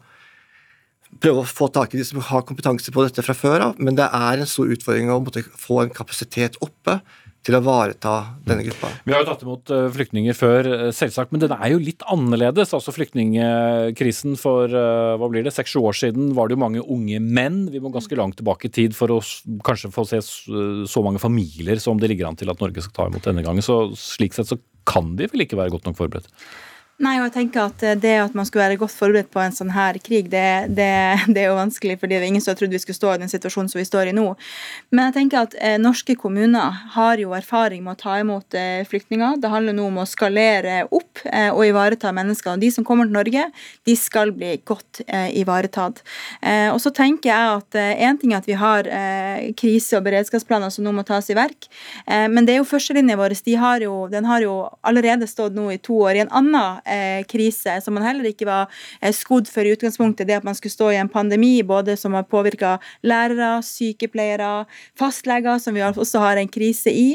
prøve å få tak i de som har kompetanse på dette fra før av, men det er en stor utfordring å måtte få en kapasitet oppe til å ivareta denne gruppa.
Vi har jo tatt imot eh, flyktninger før, eh, selvsagt, men den er jo litt annerledes. Altså Flyktningkrisen for eh, hva blir det, seks-sju år siden var det jo mange unge menn. Vi må ganske langt tilbake i tid for å kanskje få se så mange familier som det ligger an til at Norge skal ta imot denne gangen. Så slik sett så kan de vel ikke være godt nok forberedt?
Nei, og jeg tenker at Det at man skulle være godt forberedt på en sånn her krig, det, det, [laughs] det er jo vanskelig, fordi det er ingen som har trodd vi skulle stå i den situasjonen som vi står i nå. Men jeg tenker at eh, norske kommuner har jo erfaring med å ta imot eh, flyktninger. Det handler nå om å skalere opp eh, og ivareta mennesker. Og de som kommer til Norge, de skal bli godt eh, ivaretatt. Eh, og så tenker jeg at én eh, ting er at vi har krise- og beredskapsplaner som nå må tas i verk, men det er jo førstelinja vår. De har jo, den har jo allerede stått nå i to år i en annen eh, krise, som man heller ikke var eh, skodd for i utgangspunktet. Det at man skulle stå i en pandemi både som har påvirka lærere, sykepleiere, fastleger, som vi også har en krise i.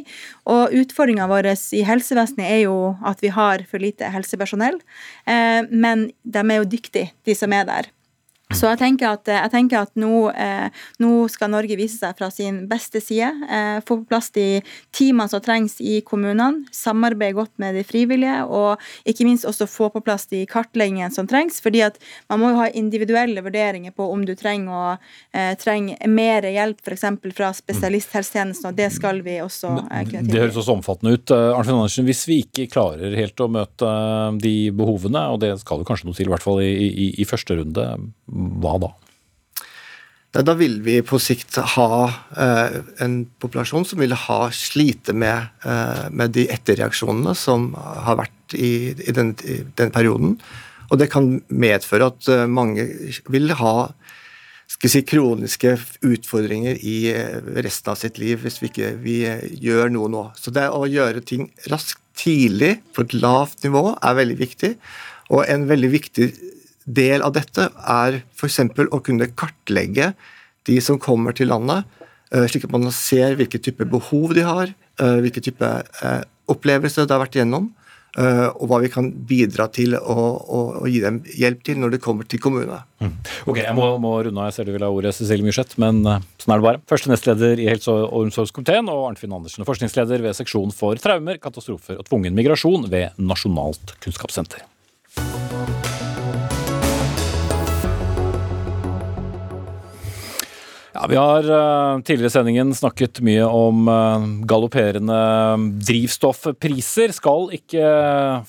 Og utfordringa vår i helsevesenet er jo at vi har for lite helsepersonell. Eh, men de er jo dyktige, de som er der. Så jeg tenker at, jeg tenker at nå, eh, nå, skal Norge vise seg fra sin beste side. Eh, få på plass de teamene som trengs i kommunene. Samarbeide godt med de frivillige. Og ikke minst også få på plass de kartleggingene som trengs. fordi at man må jo ha individuelle vurderinger på om du trenger, å, eh, trenger mer hjelp f.eks. fra spesialisthelsetjenesten. Og det skal vi også
eh, kunne tilby. Det høres også omfattende ut. Eh, Arnfinn Andersen, hvis vi ikke klarer helt å møte eh, de behovene, og det skal jo kanskje noe til, i hvert fall i, i, i første runde hva da?
Da vil vi på sikt ha eh, en populasjon som vil ha slite med, eh, med de etterreaksjonene som har vært i, i, den, den, perioden. Og det kan medføre at eh, mange vil ha skal si, kroniske utfordringer i resten av sitt liv hvis vi ikke vi gjør noe nå. Så det å gjøre ting raskt, tidlig, på et lavt nivå, er veldig viktig. Og en veldig viktig del av dette er f.eks. å kunne kartlegge de som kommer til landet, eh, slik at man ser hvilke type behov de har, eh, hvilke type eh, opplevelser de har vært igjennom, og hva vi kan bidra til å, å, gi dem hjelp til når det kommer til kommunene.
Mm. Ok, Jeg må, må runde av, jeg ser du vil ha ordet, Cecilie Myrseth, men sånn er det bare. Første nestleder i helse- og omsorgskomiteen og Arnfinn Andersen, forskningsleder ved seksjon for traumer, katastrofer og tvungen migrasjon ved Nasjonalt kunnskapssenter. Ja, Vi har uh, tidligere i sendingen snakket mye om uh, galopperende drivstoffpriser. Skal ikke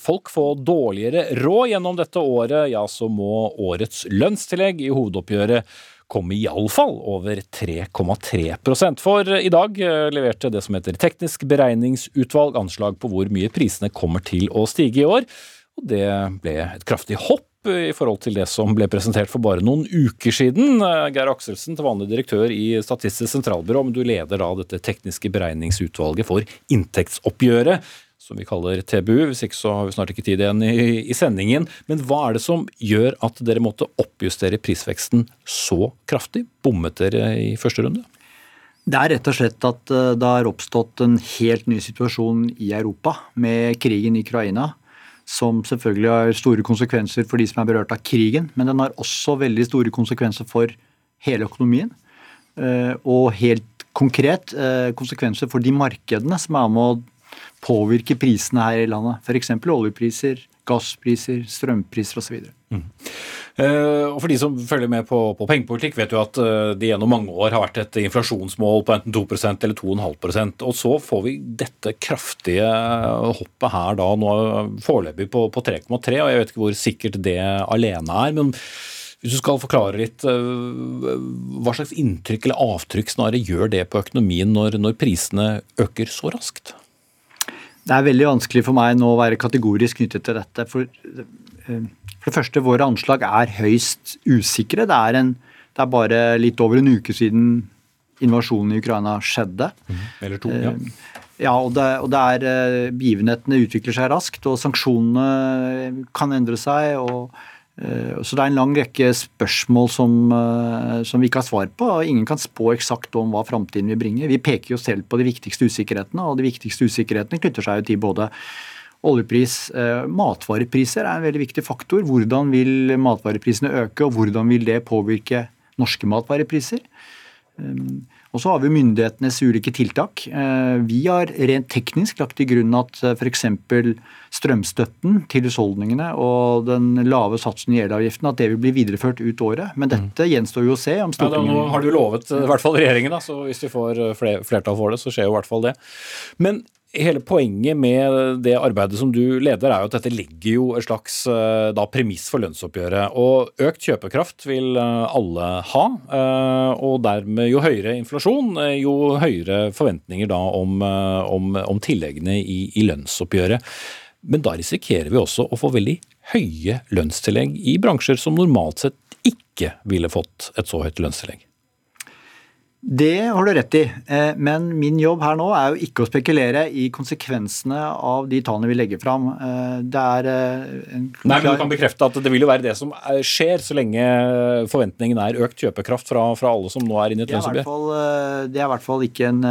folk få dårligere råd gjennom dette året, ja så må årets lønnstillegg i hovedoppgjøret komme iallfall over 3,3 For i dag uh, leverte det som heter Teknisk beregningsutvalg anslag på hvor mye prisene kommer til å stige i år. Og det ble et kraftig hopp i forhold til det som ble presentert for bare noen uker siden. Geir Akselsen, til vanlig direktør i Statistisk sentralbyrå, men du leder da dette tekniske beregningsutvalget for inntektsoppgjøret, som vi kaller TBU. Hvis ikke så har vi snart ikke tid igjen i, i sendingen. Men hva er det som gjør at dere måtte oppjustere prisveksten så kraftig? Bommet dere i første runde?
Det er rett og slett at eh, det har oppstått en helt ny situasjon i Europa med krigen i Ukraina som selvfølgelig har store konsekvenser for de som er berørt av krigen, men den har også veldig store konsekvenser for hele økonomien. Eh, og helt konkret eh, konsekvenser for de markedene som er med å påvirke prisene her i landet. F.eks. oljepriser, gasspriser, strømpriser osv. Mm.
Uh, og For de som følger med på, på pengepolitikk, vet jo at uh, det gjennom mange år har vært et inflasjonsmål på enten 2% eller 2,5% Og så får vi dette kraftige hoppet her da nå foreløpig på, på 3,3, og jeg vet ikke hvor sikkert det alene er. men hvis du skal forklare litt, hva slags inntrykk eller avtrykk snarere gjør det på økonomien når, når prisene øker så raskt?
Det er veldig vanskelig for meg nå å være kategorisk knyttet til dette. For for det første, våre anslag er høyst usikre. Det er, en, det er bare litt over en uke siden invasjonen i Ukraina skjedde.
Mm, eller to, ja.
Eh, ja, og det, og det er eh, Begivenhetene utvikler seg raskt, og sanksjonene kan endre seg. og eh, så det er en lang rekke spørsmål som, som, vi ikke har svar på. og Ingen kan spå eksakt om hva framtiden vil bringe. Vi peker jo selv på de viktigste usikkerhetene, og de viktigste usikkerhetene knytter seg jo til både oljepris. Eh, matvarepriser er en veldig viktig faktor. Hvordan vil matvareprisene øke, og hvordan vil det påvirke norske matvarepriser? Eh, og så har vi myndighetenes ulike tiltak. Eh, vi har rent teknisk lagt til grunn at f.eks. strømstøtten til husholdningene og den lave satsen i elavgiften at det vil bli videreført ut året. Men dette gjenstår jo å se. om Stortinget...
Ja, Nå har du lovet, i hvert fall regjeringen, da, så hvis de får flertall for det, så skjer jo i hvert fall det. Men hele poenget med det arbeidet som du leder, er jo at dette legger jo et slags eh, da, premiss for lønnsoppgjøret. Og økt kjøpekraft vil eh, alle ha. Eh, og dermed jo høyere inflasjon, jo høyere forventninger da om, om, om tilleggene i, i lønnsoppgjøret. Men da risikerer vi også å få veldig høye lønnstillegg i bransjer som normalt sett ikke ville fått et så høyt lønnstillegg.
Det har du rett i, eh, men min jobb her nå er jo ikke å spekulere i konsekvensene av de tallene vi legger fram. Eh, det er eh,
en Nei, men Du kan bekrefte at det vil jo være det som skjer, så lenge forventningen er økt kjøpekraft fra, fra alle som nå er inne i et
lønnsoppgjør? Det er i hvert fall ikke en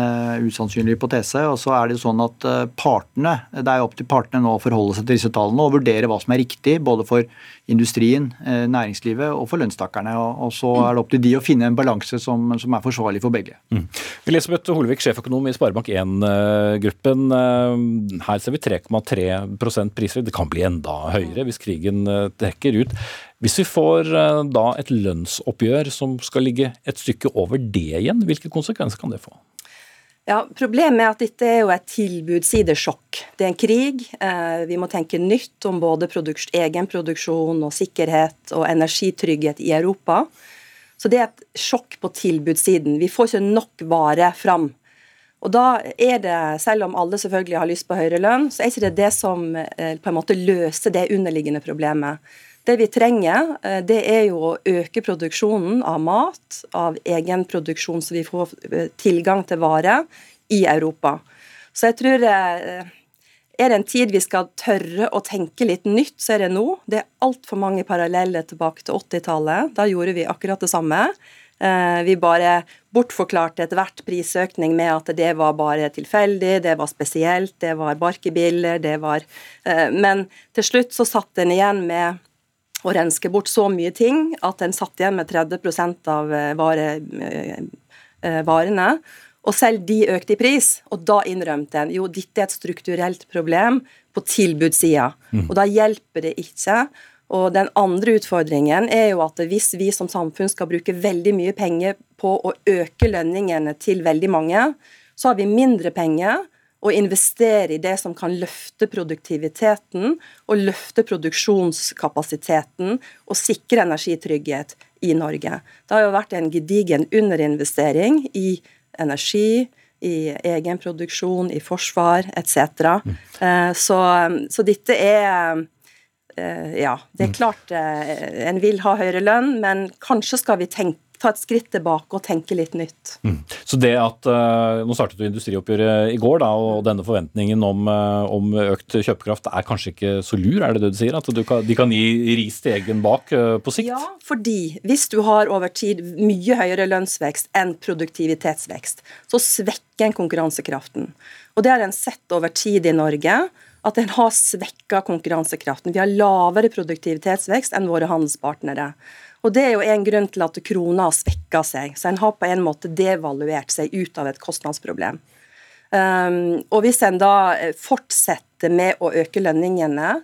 usannsynlig hypotese. Og så er det sånn at partene, det er opp til partene nå å forholde seg til disse tallene og vurdere hva som er riktig, både for industrien, næringslivet og for lønnstakerne. Og så er det opp til de å finne en balanse som, som er forsvarlig for begge. Mm.
Elisabeth Holvik, sjeføkonom i Sparebank1-gruppen. Eh, her ser vi 3,3% priser. Det kan bli enda høyere hvis krigen eh, trekker ut. Hvis vi får eh, da et lønnsoppgjør som skal ligge et stykke over det igjen, hvilke konsekvenser kan det få?
Ja, Problemet er at dette er jo et tilbudssidesjokk. Det er en krig. Vi må tenke nytt om både egenproduksjon og sikkerhet og energitrygghet i Europa. Så det er et sjokk på tilbudssiden. Vi får ikke nok vare fram. Og da er det, selv om alle selvfølgelig har lyst på høyere lønn, så er ikke det det som eh, på en måte løser det underliggende problemet. Det vi trenger, eh, det er jo å øke produksjonen av mat, av egen produksjon, så vi får eh, tilgang til vare i Europa. Så jeg tror er det en tid vi skal tørre å tenke litt nytt, så er det nå. Det er altfor mange paralleller tilbake til 80-tallet. Da gjorde vi akkurat det samme. Eh, vi bare bortforklarte ethvert prisøkning med at det var bare tilfeldig, det var spesielt, det var barkebiller, det var eh, Men til slutt så satt en igjen med å renske bort så mye ting at en satt igjen med 30 av eh, vare, varene. Og selv de økte i pris, og da innrømte en jo dette er et strukturelt problem på tilbudssida. Mm. Og da hjelper det ikke Og Den andre utfordringen er jo at hvis vi som samfunn skal bruke veldig mye penger på å øke lønningene til veldig mange, så har vi mindre penger å investere i det som kan løfte produktiviteten og løfte produksjonskapasiteten og sikre energitrygghet i Norge. Det har jo vært en gedigen underinvestering i energi, i egenproduksjon, i forsvar etc. Mm. Eh, så, så dette er eh, Ja, det er mm. klart eh, en vil ha høyere lønn, men kanskje skal vi tenke ta et skritt tilbake og tenke litt nytt. Mm.
Så det at, uh, Nå startet jo industrioppgjøret i går, da, og denne forventningen om, uh, om, økt kjøpekraft er kanskje ikke så lur, er det det du sier? At du kan, de kan gi ris til egen bak uh, på sikt?
Ja, fordi hvis du har over tid mye høyere lønnsvekst enn produktivitetsvekst, så svekker en konkurransekraften. Og det har en sett over tid i Norge at en har svekka konkurransekraften. Vi har lavere produktivitetsvekst enn våre handelspartnere. Og Det er jo en grunn til at krona har svekka seg. Så en har på en måte devaluert seg ut av et kostnadsproblem. Um, og Hvis en da eh, fortsetter med å øke lønningene,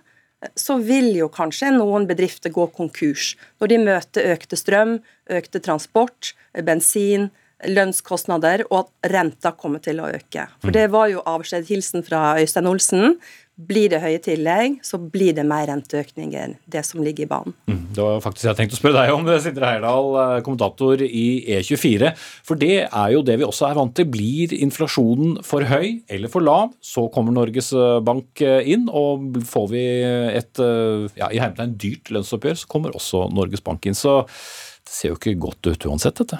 så vil jo kanskje noen bedrifter gå konkurs når de møter økte strøm, økte transport, bensin, lønnskostnader, og at renta kommer til å øke. For Det var jo avskjedshilsen fra Øystein Olsen. Blir det høye tillegg, så blir det mer renteøkning enn det som ligger i banen.
Mm, det var faktisk jeg tenkte å spørre deg om, Sindre Heyerdahl, eh, kommentator i E24. For det er jo det vi også er vant til. Blir inflasjonen for høy eller for lav, så kommer Norges eh, Bank eh, inn. Og får vi et ja, i hermetegn dyrt lønnsoppgjør, så kommer også Norges Bank inn. Så det ser jo ikke godt ut uansett, dette.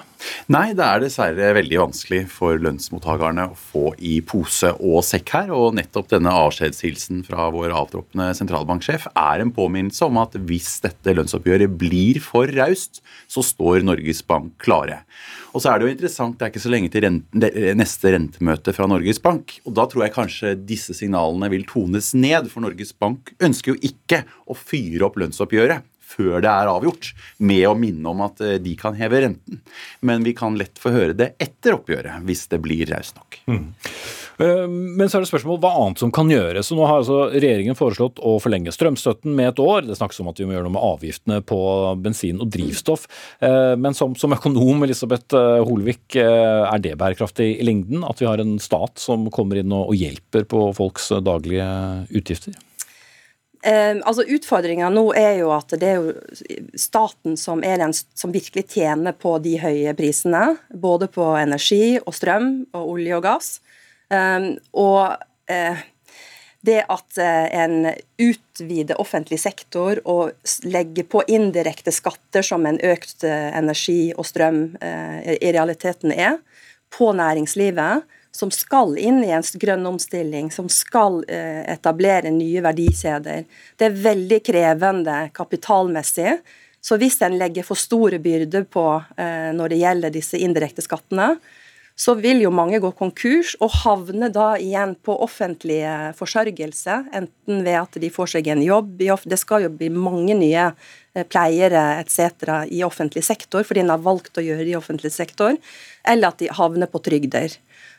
Nei, det er dessverre veldig vanskelig for lønnsmottakerne å få i pose og sekk her. Og nettopp denne avskjedshilsen fra vår avtroppende sentralbanksjef er en påminnelse om at hvis dette lønnsoppgjøret blir for raust, så står Norges Bank klare. Og så er det jo interessant, det er ikke så lenge til rente, neste rentemøte fra Norges Bank. Og da tror jeg kanskje disse signalene vil tones ned, for Norges Bank ønsker jo ikke å fyre opp lønnsoppgjøret før det er avgjort, med å minne om at eh, de kan heve renten. Men vi kan lett få høre det etter oppgjøret, hvis det blir raust nok. Mm.
Eh, men så er det spørsmål hva annet som kan gjøres. Nå har altså regjeringen foreslått å forlenge strømstøtten med et år. Det snakkes om at vi må gjøre noe med avgiftene på bensin og drivstoff. Eh, men som, som økonom Elisabeth Holvik, er det bærekraftig i lengden? At vi har en stat som kommer inn og hjelper på folks daglige utgifter?
Eh, altså Utfordringa nå er jo at det er jo staten som er den som virkelig tjener på de høye prisene. Både på energi og strøm og olje og gass. Eh, og eh, det at eh, en utvider offentlig sektor og legger på indirekte skatter, som en økt eh, energi og strøm eh, i realiteten er, på næringslivet, som skal inn i en grønn omstilling, som skal eh, etablere nye verdikjeder. Det er veldig krevende kapitalmessig. Så hvis en legger for store byrder på eh, når det gjelder disse indirekte skattene, så vil jo mange gå konkurs og havne da igjen på offentlig forsørgelse, enten ved at de får seg en jobb Det skal jo bli mange nye eh, pleiere etc. i offentlig sektor, fordi en har valgt å gjøre det i offentlig sektor, eller at de havner på trygder.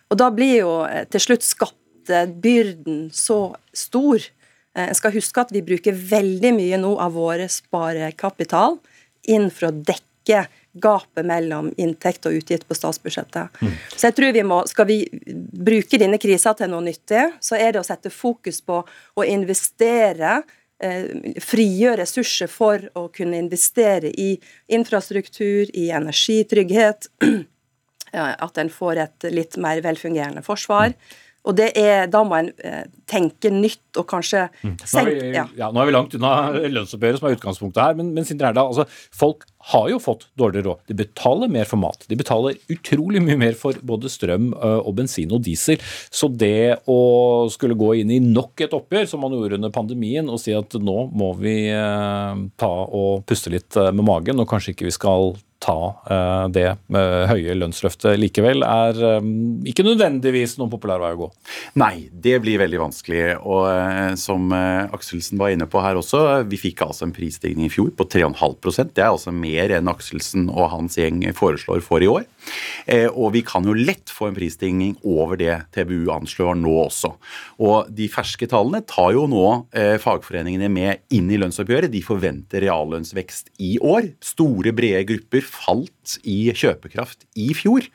Og da blir jo eh, til slutt skattebyrden så stor. Eh, en skal huske at vi bruker veldig mye nå av våre sparekapital inn for å dekke gapet mellom inntekt og utgift på statsbudsjettet. Mm. Så jeg tror vi må, Skal vi bruke denne krisa til noe nyttig, så er det å sette fokus på å investere eh, frigjøre ressurser for å kunne investere i infrastruktur, i energitrygghet, at en får et litt mer velfungerende forsvar. Og det er, Da må en eh, tenke nytt og kanskje
mm. vi, ja. ja. Nå er vi langt unna lønnsoppgjøret, som er utgangspunktet her. Men, men Erda, altså, folk har jo fått dårligere råd. De betaler mer for mat. De betaler utrolig mye mer for både strøm eh, og bensin og diesel. Så det å skulle gå inn i nok et oppgjør, som man gjorde under pandemien, og si at nå må vi eh, ta og puste litt med magen, og kanskje ikke vi skal ta eh, det høye lønnsløftet likevel, er eh, ikke nødvendigvis noen populær vei å gå?
Nei, det blir veldig vanskelig. Og eh, som Akselsen var inne på her også, vi fikk altså en prisstigning i fjor på 3,5% Det er altså mer mer enn Akselsen og hans gjeng foreslår for i år. Eh, og vi kan jo lett få en prisstigning over det TBU anslår nå også. Og de ferske tallene tar jo nå eh, fagforeningene med inn i lønnsoppgjøret. De forventer reallønnsvekst i år. Store, brede grupper falt i kjøpekraft i fjor.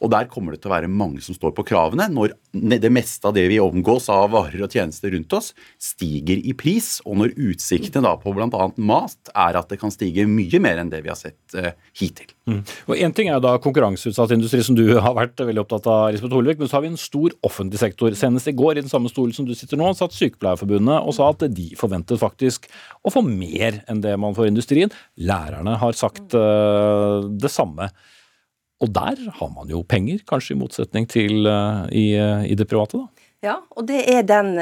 Og der kommer det til å være mange som står på kravene når det meste av det vi omgås av varer og tjenester rundt oss, stiger i pris. Og når utsiktene da på bl.a. mat er at det kan stige mye mer enn det vi har sett uh, hittil.
Mm. Og Én ting er jo da konkurranseutsatt industri, som du [laughs] har vært veldig opptatt av, Lisbeth Holvik, men så har vi en stor offentlig sektor. Senest i går, i den samme stolen som du sitter nå, satt Sykepleierforbundet og sa at de forventet faktisk å få mer enn det man får i industrien. Lærerne har sagt uh, det samme. Og der har man jo penger, kanskje i motsetning til uh, i, uh, i, det private, da.
Ja, og det er den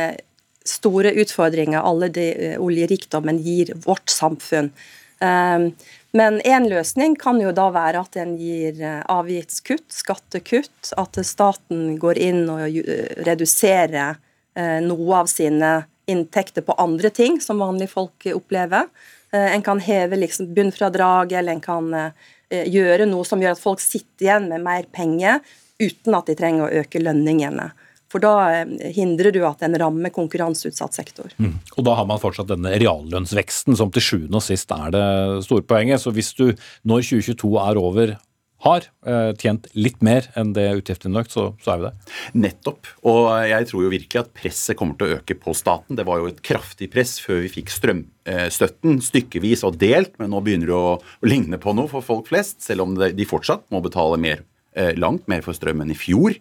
store utfordringa alle de oljerikdommen gir vårt samfunn. Um, men en løsning kan jo da være at en gir eh, avgiftskutt, skattekutt, at staten går inn og eh, reduserer eh, noe av sine inntekter på andre ting som vanlige folk opplever. En kan heve liksom bunnfradraget, eller en kan gjøre noe som gjør at folk sitter igjen med mer penger uten at de trenger å øke lønningene. For da eh, hindrer du at en rammer konkurranseutsatt sektor. Mm.
Og da har man fortsatt denne reallønnsveksten som til sjuende og sist er det store poenget. Så hvis du når 2022 er over har eh, tjent litt mer enn det utgiftene økt, så, så, er vi der.
Nettopp. Og jeg tror jo virkelig at presset kommer til å øke på staten. Det var jo et kraftig press før vi fikk strømstøtten stykkevis og delt, men nå begynner det å, ligne på noe for folk flest, selv om de fortsatt må betale mer Eh, langt mer for strøm enn i fjor.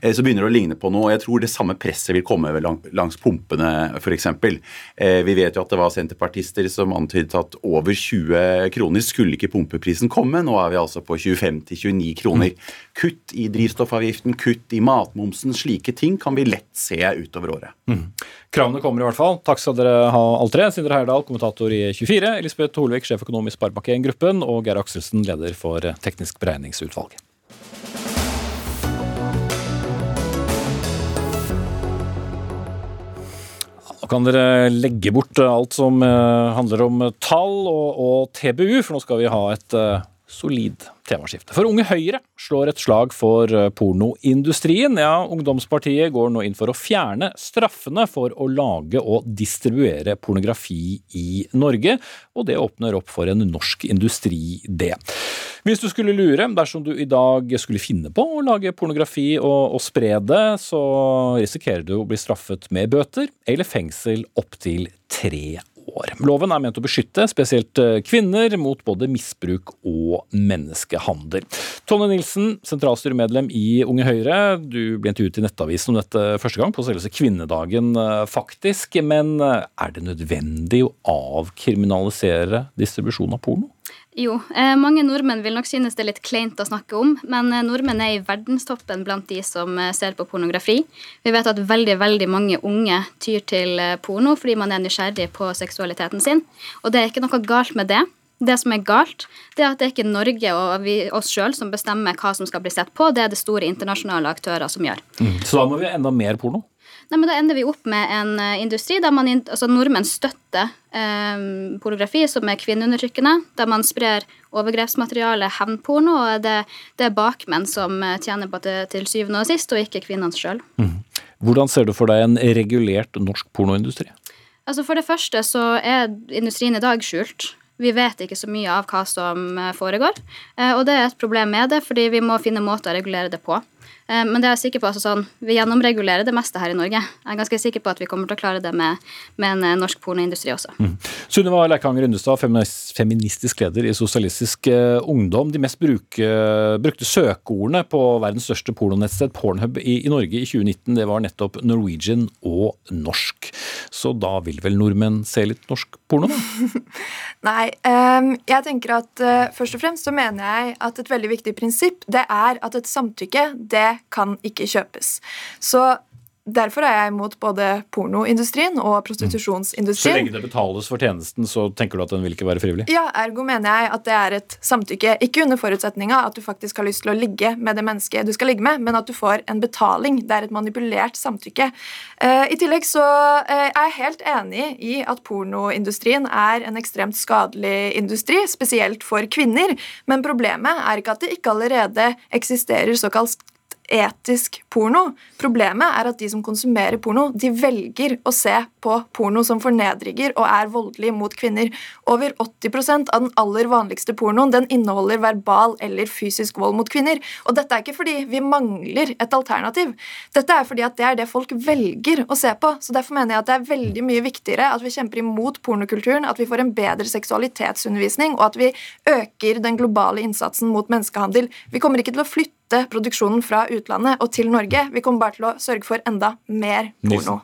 Eh, så begynner det å ligne på noe. og Jeg tror det samme presset vil komme langs pumpene f.eks. Eh, vi vet jo at det var senterpartister som antydet at over 20 kroner skulle ikke pumpeprisen komme. Nå er vi altså på 25-29 kroner. Kutt i drivstoffavgiften, kutt i matmomsen. Slike ting kan vi lett se utover året. Mm.
Kravene kommer i hvert fall. Takk skal dere ha alle tre. Sindre Heyerdahl, kommentator i 24. Elisabeth Holvik, sjeføkonom i Sparebank1-gruppen. Og Geir Akselsen, leder for Teknisk beregningsutvalg. Kan dere legge bort alt som eh, handler om tall og, og TBU, for nå skal vi ha et solid temaskifte. For Unge Høyre slår et slag for eh, pornoindustrien. Ja, Ungdomspartiet går nå inn for å fjerne straffene for å lage og distribuere pornografi i Norge, og det åpner opp for en norsk industri, det. Hvis du skulle lure, dersom du i dag skulle finne på å lage pornografi og, og spre det, så risikerer du å bli straffet med bøter eller fengsel opptil tre år. Loven er ment å beskytte spesielt eh, kvinner mot både misbruk og menneskehandel. Tonje Nilsen, sentralstyremedlem i Unge Høyre. Du ble intervjuet i Nettavisen om dette første gang, på selveste kvinnedagen eh, faktisk. Men eh, er det nødvendig å avkriminalisere distribusjon av porno?
Jo, eh, mange nordmenn vil nok synes det er litt kleint å snakke om, men eh, nordmenn er i verdenstoppen blant de som eh, ser på pornografi. Vi vet at veldig veldig mange unge tyr til eh, porno fordi man er nysgjerrig på seksualiteten sin. Og det er ikke noe galt med det. Det som er galt, det er at det er ikke Norge og vi, oss sjøl som bestemmer hva som skal bli sett på. Det er det store internasjonale aktører som gjør.
Mm. Så da må vi ha enda mer porno?
Nei, men Da ender vi opp med en uh, industri der man, altså nordmenn støtter eh, pornografi som er kvinneundertrykkende, der man sprer overgrepsmateriale, hevnporno, og det, det, er bakmenn som eh, tjener på det til syvende og sist, og ikke kvinnene sjøl. Mm.
Hvordan ser du for deg en regulert norsk pornoindustri?
Altså For det første så er industrien i dag skjult. Vi vet ikke så mye av hva som foregår, og det er et problem med det, fordi vi må finne måter å regulere det på. Eh, men det er jeg sikker på, altså sånn, vi gjennomregulerer det meste her i Norge. Jeg er ganske sikker på at vi kommer til å klare det med, med en eh, norsk pornoindustri også. Mm.
Sunniva Leikanger Undestad, feministisk leder i Sosialistisk eh, Ungdom. De mest bruke, brukte søkeordene på verdens største pornonettsted, Pornhub, i, i, Norge i 2019, det var nettopp Norwegian og norsk. Så da vil vel nordmenn se litt norsk porno, da? [laughs]
Nei, um, jeg tenker at uh, først og fremst så mener jeg at et veldig viktig prinsipp det er at et samtykke det kan ikke kjøpes. Så Derfor er jeg imot både pornoindustrien og prostitusjonsindustrien.
Så lenge det betales for tjenesten, så tenker du at den vil ikke være frivillig?
Ja, ergo mener jeg at det er et samtykke. Ikke under forutsetninga at du faktisk har lyst til å ligge med det mennesket du skal ligge med, men at du får en betaling. Det er et manipulert samtykke. Eh, I tillegg så eh, er jeg helt enig i at pornoindustrien er en ekstremt skadelig industri, spesielt for kvinner. Men problemet er ikke at det ikke allerede eksisterer såkalt etisk porno. Problemet er at de som konsumerer porno, de velger å se på porno som fornedriger og er voldelig mot kvinner. Over 80% av den aller vanligste pornoen den inneholder verbal eller fysisk vold mot kvinner. Og dette er ikke fordi vi mangler et alternativ. Dette er fordi at det er det folk velger å se på. Så Derfor mener jeg at det er veldig mye viktigere at vi kjemper imot pornokulturen, at vi får en bedre seksualitetsundervisning, og at vi øker den globale innsatsen mot menneskehandel. Vi kommer ikke til å flytte produksjonen fra utlandet og til Norge. Vi kommer bare til å sørge for enda mer porno.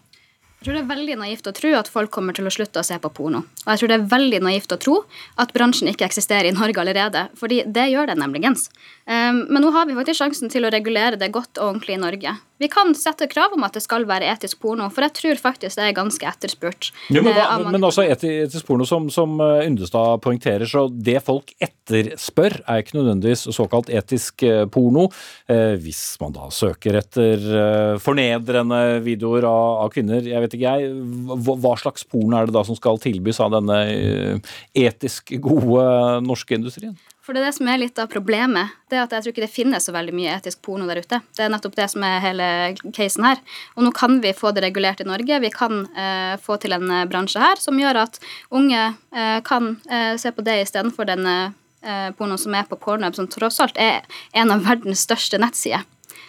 Jeg tror det er veldig naivt å tro at folk kommer til å slutte å se på porno. Og jeg tror det er veldig naivt å tro at bransjen ikke eksisterer i Norge allerede, fordi det gjør det nemligens. Um, men nå har vi faktisk sjansen til å regulere det godt og ordentlig i Norge. Vi kan sette krav om at det skal være etisk porno, for jeg tror faktisk det er ganske etterspurt.
Jo, men,
eh,
hva, men, altså etisk porno, som, som eh, Yndestad poengterer, så det folk etterspør, er ikke nødvendigvis såkalt etisk eh, porno. Eh, hvis man da søker etter eh, fornedrende videoer av, av kvinner, jeg vet ikke jeg, hva slags porno er det da som skal tilbys av denne eh, etisk gode norske industrien?
For det er det som er litt av problemet. Det er at Jeg tror ikke det finnes så veldig mye etisk porno der ute. Det er nettopp det som er hele casen her. Og nå kan vi få det regulert i Norge. Vi kan eh, få til en eh, bransje her som gjør at unge eh, kan eh, se på det istedenfor den eh, pornoen som er på Pornhub, som tross alt er en av verdens største nettsider.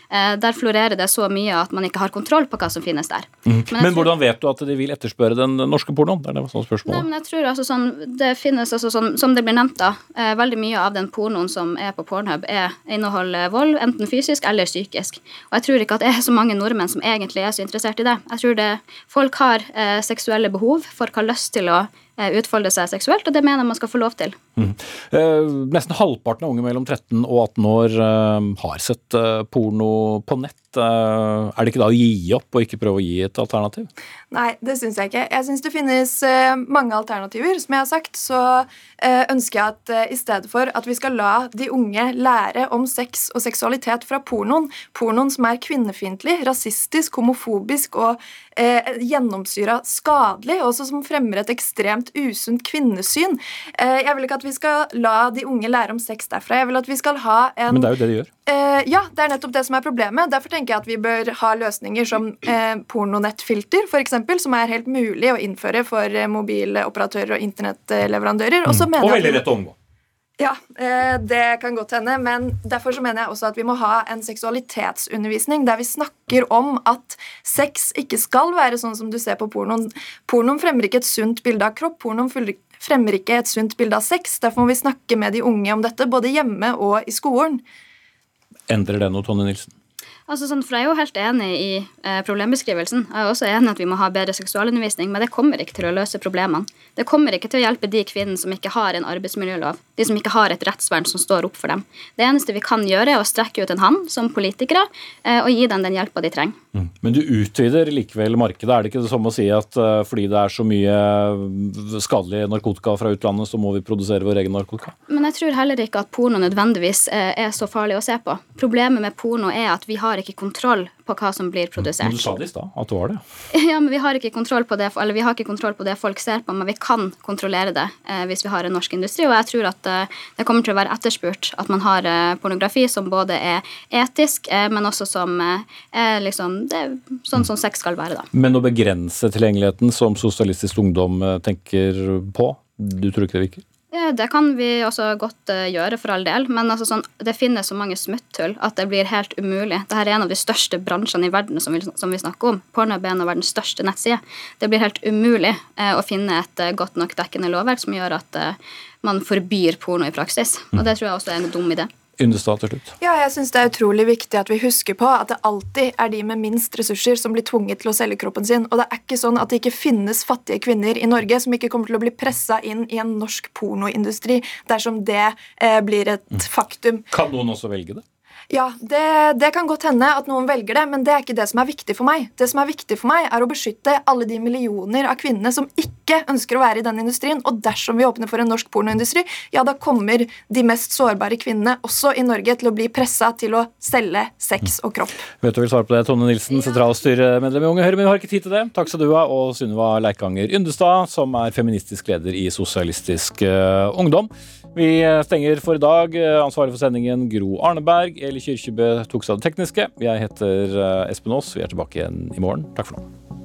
Eh, der florerer det så mye at man ikke har kontroll på hva som finnes der.
Men,
jeg tror-
hvordan vet du at de vil etterspørre den norske pornoen? Det er det sånn
Nei, men jeg tror altså sånn, Det finnes altså sånn, som det blir nevnt, da. Eh, veldig mye av den pornoen som er på Pornhub, er, inneholder vold, enten fysisk eller psykisk. Og jeg tror ikke at det er så mange nordmenn som egentlig er så interessert i det. Jeg tror det, folk har eh, seksuelle behov, folk har lyst til å utfolde seg seksuelt, og det mener jeg man skal få lov til.
Mm. Eh, nesten halvparten av unge mellom 13 og 18 år eh, har sett eh, porno på nett. Eh, er det ikke da å gi opp og ikke prøve å gi et alternativ?
Nei, det syns jeg ikke. Jeg syns det finnes eh, mange alternativer. Som jeg har sagt, så eh, ønsker jeg at i stedet for at vi skal la de unge lære om sex og seksualitet fra pornoen, pornoen som er kvinnefiendtlig, rasistisk, homofobisk og eh, gjennomsyra skadelig, også som fremmer et ekstremt usunt kvinnesyn eh, Jeg vil ikke at vi skal la de unge lære om sex derfra. Jeg vil at vi skal ha en
Men det er jo det de gjør.
Eh, ja, det er nettopp det som er problemet. Derfor tenker jeg at vi bør ha løsninger som eh, pornonettfilter, eksempel, som er helt mulig å innføre for eh, mobiloperatører og internettleverandører. Og så mener
Mm. Og veldig lett å omgå.
ja, eh, det kan godt hende, men derfor så mener jeg også at vi må ha en seksualitetsundervisning der vi snakker om at sex ikke skal være sånn som du ser på pornoen. Pornoen fremmer ikke et sunt bilde av kropp, pornoen fremmer ikke et sunt bilde av sex. Derfor må vi snakke med de unge om dette, både hjemme og i skolen.
Endrer det noe, Tonje Nilsen?
Altså sånn, for Jeg er jo helt enig i eh, problembeskrivelsen. Jeg er også enig at vi må ha bedre seksualundervisning, men det kommer ikke til å løse problemene. Det kommer ikke til å hjelpe de kvinnene som ikke har en arbeidsmiljølov, de som ikke har et rettsvern som står opp for dem. Det eneste vi kan gjøre, er å strekke ut en hånd som politikere eh, og gi dem den hjelpa de trenger.
Mm. Men du utvider likevel markedet. Er det ikke det samme å si at eh, fordi det er så mye eh, skadelig narkotika fra utlandet, så må vi produsere vår egen narkotika?
Men jeg tror heller ikke at porno nødvendigvis eh, er så farlig å se på. Problemet med porno er at vi har ikke kontroll på hva som blir produsert.
Men du sa det i stad, at det var det. [laughs]
Ja, men vi har ikke kontroll på det, eller vi har ikke kontroll på det folk ser på, men vi kan kontrollere det eh, hvis vi har en norsk industri. Og jeg tror at eh, det kommer til å være etterspurt at man har eh, pornografi som både er etisk, eh, men også som eh, er liksom det, sånn som sex skal være, da.
Men å begrense tilgjengeligheten, som Sosialistisk Ungdom eh, tenker på, du tror ikke det virker?
Ja, det kan vi også godt eh, gjøre, for all del. Men altså, sånn, det finnes så mange smutthull at det blir helt umulig. Dette er en av de største bransjene i verden som vi, som vi snakker om. Pornhub er en av verdens største nettsider. Det blir helt umulig eh, å finne et eh, godt nok dekkende lovverk som gjør at man forbyr porno i praksis. Og det tror jeg også er en dum idé.
Yndestad til slutt.
Ja, jeg synes Det er utrolig viktig at vi husker på at det alltid er de med minst ressurser som blir tvunget til å selge kroppen sin. Og det er ikke sånn at det ikke finnes fattige kvinner i Norge som ikke kommer til å bli pressa inn i en norsk pornoindustri dersom det eh, blir et faktum.
Kan noen også velge det?
Ja, det, det, kan godt hende at noen velger det, men det er ikke det som er viktig for meg. Det som er viktig for meg, er å beskytte alle de millioner av kvinnene som ikke ønsker å være i den industrien. Og dersom vi åpner for en norsk pornoindustri, ja, da kommer de mest sårbare kvinnene også i Norge til å bli pressa til å selge sex og kropp.
Vet du vil svare på det, Tone Nilsen, sentralstyremedlem i Unge Høyre, men vi har ikke tid til det. Takk skal du ha, og Sunniva Leikanger Yndestad, som er feministisk leder i Sosialistisk uh, Ungdom. Vi stenger for i dag. Ansvaret for sendingen Gro Arneberg. Eli Kyrkjebø tok seg av det tekniske. Jeg heter eh, Espen Aas. Vi er tilbake igjen i morgen. Takk for nå.